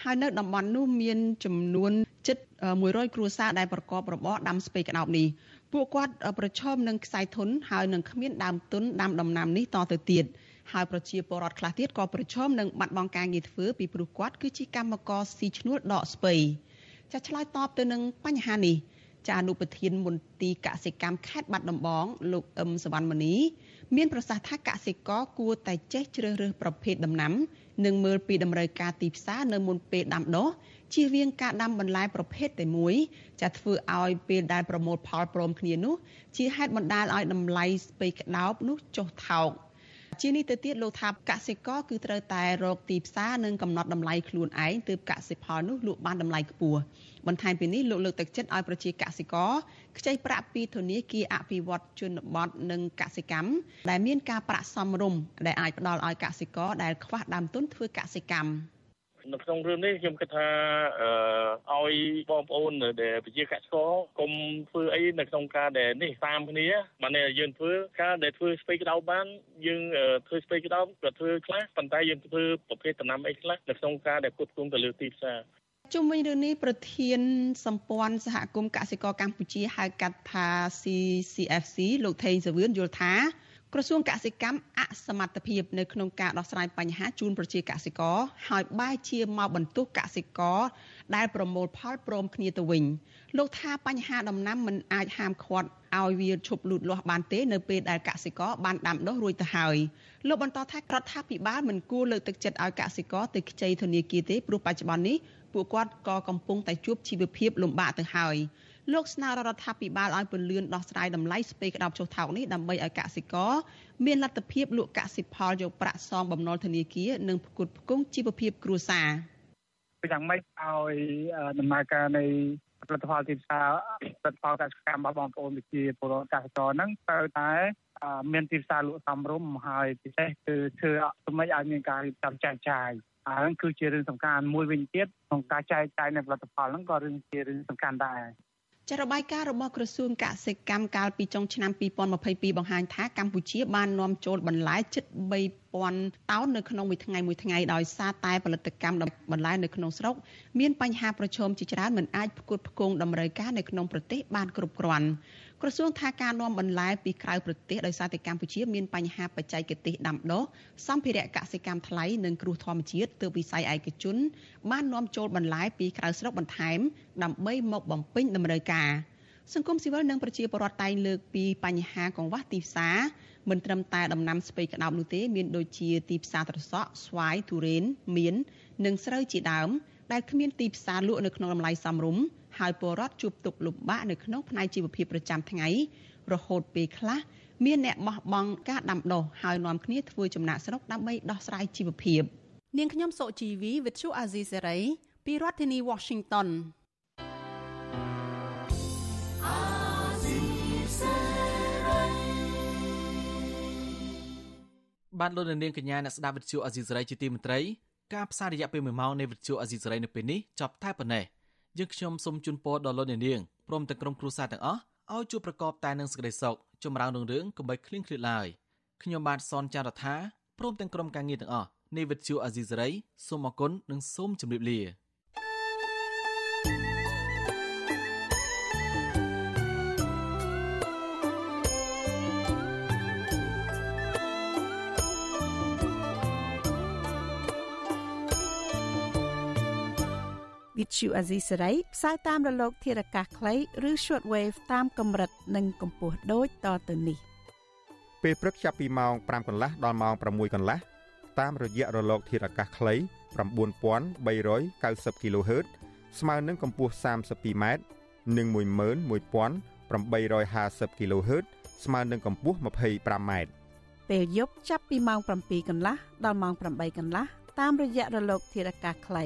Speaker 8: ហើយនៅតំបន់នោះមានចំនួនជិត100គ្រួសារដែលប្រកបរបរដាំស្ពៃក្តោបនេះពួកគាត់ប្រឈមនឹងខ្សែធនហើយនឹងគ្មានដើមទុនដាំដំណាំនេះតទៅទៀត ហើយប្រជាពលរដ្ឋខ្លះទៀតក៏ប្រឈមនឹងបាត់បង់ការងារធ្វើពីព្រោះគាត់គឺជាកម្មករស៊ីឈ្នួលដកស្ពៃចាឆ្លើយតបទៅនឹងបញ្ហានេះចាអនុប្រធានមន្ទីរកសិកម្មខេត្តបាត់ដំបងលោកអឹមសវណ្ណមនីមានប្រសាសន៍ថាកសិករគួរតែចេះជ្រើសរើសប្រភេទដំណាំ និងមើលពីតម្រូវការទីផ្សារនៅមុនពេលដាំដុះជៀសវាងការដាំបន្លែប្រភេទតែមួយចាធ្វើឲ្យពេលដែលប្រមូលផលព្រមគ្នានោះជាហេតុបណ្ដាលឲ្យតម្លៃស្ពៃក្តោបនោះចុះថោក ជានេះទៅទៀតលោកថាកសិករគឺត្រូវតែរកទីផ្សារនិងកំណត់តម្លៃខ្លួនឯងទើបកសិផលនោះលក់បានតម្លៃខ្ពស់បន្ថែមពីនេះលោកលើកទឹកចិត្តឲ្យប្រជាកសិករខ្ចីប្រាក់ពីធនាគារអភិវឌ្ឍជនបទនិងកសិកម្មដែលមានការប្រាក់សមរម្យដែលអាចផ្ដល់ឲ្យកសិករដែលខ្វះដើមទុនធ្វើកសិកម្ម
Speaker 19: នៅក្នុងរឿងនេះខ្ញុំគិតថាអឺឲ្យបងប្អូនដែលប្រជាកសិករកុំធ្វើអីនៅក្នុងការដែលនេះតាមគ្នាបានយើងធ្វើការដែលធ្វើស្ពៃក្តោបបានយើងធ្វើស្ពៃក្តោបក៏ធ្វើខ្លះប៉ុន្តែយើងធ្វើប្រភេទដំណាំអីខ្លះនៅក្នុងការដែលគ្រប់គ្រងទៅលើទីផ្សារ
Speaker 8: ជុំវិញរឿងនេះប្រធានសម្ព័ន្ធសហគមន៍កសិករកម្ពុជាហៅកាត់ថា CCFC លោកថេងសាវឿនយល់ថា ក្រសួងកសិកម្មអសមត្ថភាពនៅក្នុងការដោះស្រាយបញ្ហាជូនប្រជាកសិករហើយបែរជាមកបន្ទោសកសិករដែលប្រមូលផលព្រមគ្នាទៅវិញលោកថាបញ្ហាដំណាំមិនអាចហាមឃាត់ឲ្យវាឈប់លូតលាស់បានទេនៅពេលដែលកសិករបានដាំដុះរួចទៅហើយលោកបន្តថារដ្ឋាភិបាលមិនគួរលើកទឹកចិត្តឲ្យកសិករទៅខ្ចីធនាគារទេព្រោះបច្ចុប្បន្ននេះពួកគាត់ក៏កំពុងតែជួបជីវភាពលំបាកទៅហើយ លោកស្នើរដ្ឋាភិបាលឲ្យពន្លឿនដោះស្រាយតម្លៃស្ពៃក្តោបចុះថោកនេះដើម្បីឲ្យកសិករមានលទ្ធភាពលក់កសិផលយកប្រាក់សងបំណុលធនាគារនិងផ្គត់ផ្គង់ជីវភាពគ្រួសារ
Speaker 19: យ៉ាងម៉េចឲ្យដំណើរការនៃផលិតផលទីផ្សារផលិតផលកសិកម្មរបស់បងប្អូនប្រជាពលរដ្ឋកសិករហ្នឹងត្រូវតែមានទីផ្សារលក់សមរម្យហើយពិសេសគឺធ្វើសម្រាប់ឲ្យមានការរៀបចំចែកចាយហើយគឺជារឿងសំខាន់មួយវិញទៀតក្នុងការចែកចាយនៃផលិតផលហ្នឹងក៏រឿងជារឿងសំខាន់ដែរ
Speaker 8: ចារបាយការណ៍របស់ក្រសួងកសិកម្មកាលពីចុងឆ្នាំ2022បង្ហាញថាកម្ពុជាបាននាំចូលបន្លែជិត3000តោននៅក្នុងមួយថ្ងៃមួយថ្ងៃដោយសារតែផលិតកម្មបន្លែនៅក្នុងស្រុកមានបញ្ហាប្រឈមជាច្រើនមិនអាចផ្គត់ផ្គង់តម្រូវការនៅក្នុងប្រទេសបានគ្រប់គ្រាន់ ក្រសួងថាការនាំបន្លែពីក្រៅប្រទេសដោយសារតែកម្ពុជាមានបញ្ហាបច្ចេកទេសដាំដុះសម្ភារៈកសិកម្មថ្លៃនិងគ្រោះធម្មជាតិទើបវិស័យឯកជនបាននាំចូលបន្លែពីក្រៅស្រុកបន្ថែមដើម្បីមកបំពេញតម្រូវការសង្គមស៊ីវិលនិងប្រជាពលរដ្ឋតែងលើកពីបញ្ហាកង្វះទីផ្សារមិនត្រឹមតែដំណាំស្ពៃក្តោបនោះទេមានដូចជាទីផ្សារត្រសក់ស្វាយទុរេនមៀននិងស្រូវជាដើមដែលគ្មានទីផ្សារលក់នៅក្នុងតម្លៃសមរម្យ ហើយពលរដ្ឋជួបទុក្ខលំបាកនៅក្នុងផ្នែកជីវភាពប្រចាំថ្ងៃរហូតពេលខ្លះមានអ្នកបោះបង់ការដាំដុះហើយនាំគ្នាធ្វើចំណាក់ស្រុកដើម្បីដោះស្រាយជីវភាព នាងខ្ញុំសុជីវីវិទ្យុអាស៊ីសេរីពីរដ្ឋធានី Washington
Speaker 4: បានលោកនាងកញ្ញាអ្នកស្ដាប់វិទ្យុអាស៊ីសេរីជាទីមេត្រីការផ្សាយរយៈពេល1ម៉ោងនៃវិទ្យុអាស៊ីសេរីនៅពេលនេះចប់តែប៉ុណ្ណេះ យើងខ្ញុំសូមជូនពរដល់លោកអ្នកនាងព្រមទាំងក្រុមគ្រួសារទាំងអស់ឲ្យជួបប្រកបតែនឹងសេចក្តីសុខចម្រើនរុងរឿងកុំបីឃ្លៀងឃ្លាតឡើយខ្ញុំបាទសនចាររថាព្រមទាំងក្រុមការងារទាំងអស់នៃវិទ្យុអាស៊ីសេរីសូមអគុណនិងសូមជម្រាបលា
Speaker 26: ទ្យុអាស៊ីសេរីផ្សាយតាមរលក ធារកាសខ្លីឬ shortwave តាមកម្រិតនិងកម្ពស់ដូចតទៅនេះ
Speaker 27: ពេលព្រឹកចាប់ពីម៉ោង5កន្លះដល់ម៉ោង6កន្លះតាមរយៈរលក ធារកាសខ្លី9390 kHz ស្មើនឹងកម្ពស់ 32m និង11850 kHz ស្មើនឹងកម្ពស់ 25m
Speaker 26: ពេលយប់ចាប់ពីម៉ោង7កន្លះដល់ម៉ោង8កន្លះតាមរយៈរលកធារកាសខ្លី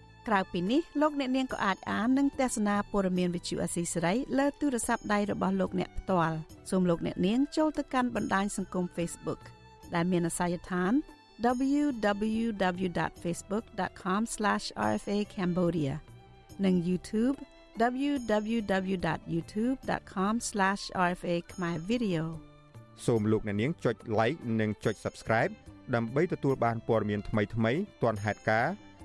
Speaker 26: ក្រៅពីនេះលោកអ្នកនាងក៏អាចអាននិងទស្សនាព័ត៌មានវិទ្យុអស៊ីសេរីលើទូរស័ព្ទដៃរបស់លោកអ្នកផ្ទាល់សូមលោកអ្នកនាងចូលទៅកាន់បណ្ដាញសង្គម Facebook ដែលមានអាសយដ្ឋាន www.facebook.com/rfa cambodia និង YouTube www.youtube.com/rfa khmer video
Speaker 27: សូមលោកអ្នកនាងចុច like និងចុច subscribe ដើម្បីទទួលបានព័ត៌មានថ្មីៗទាន់ហេតុការណ៍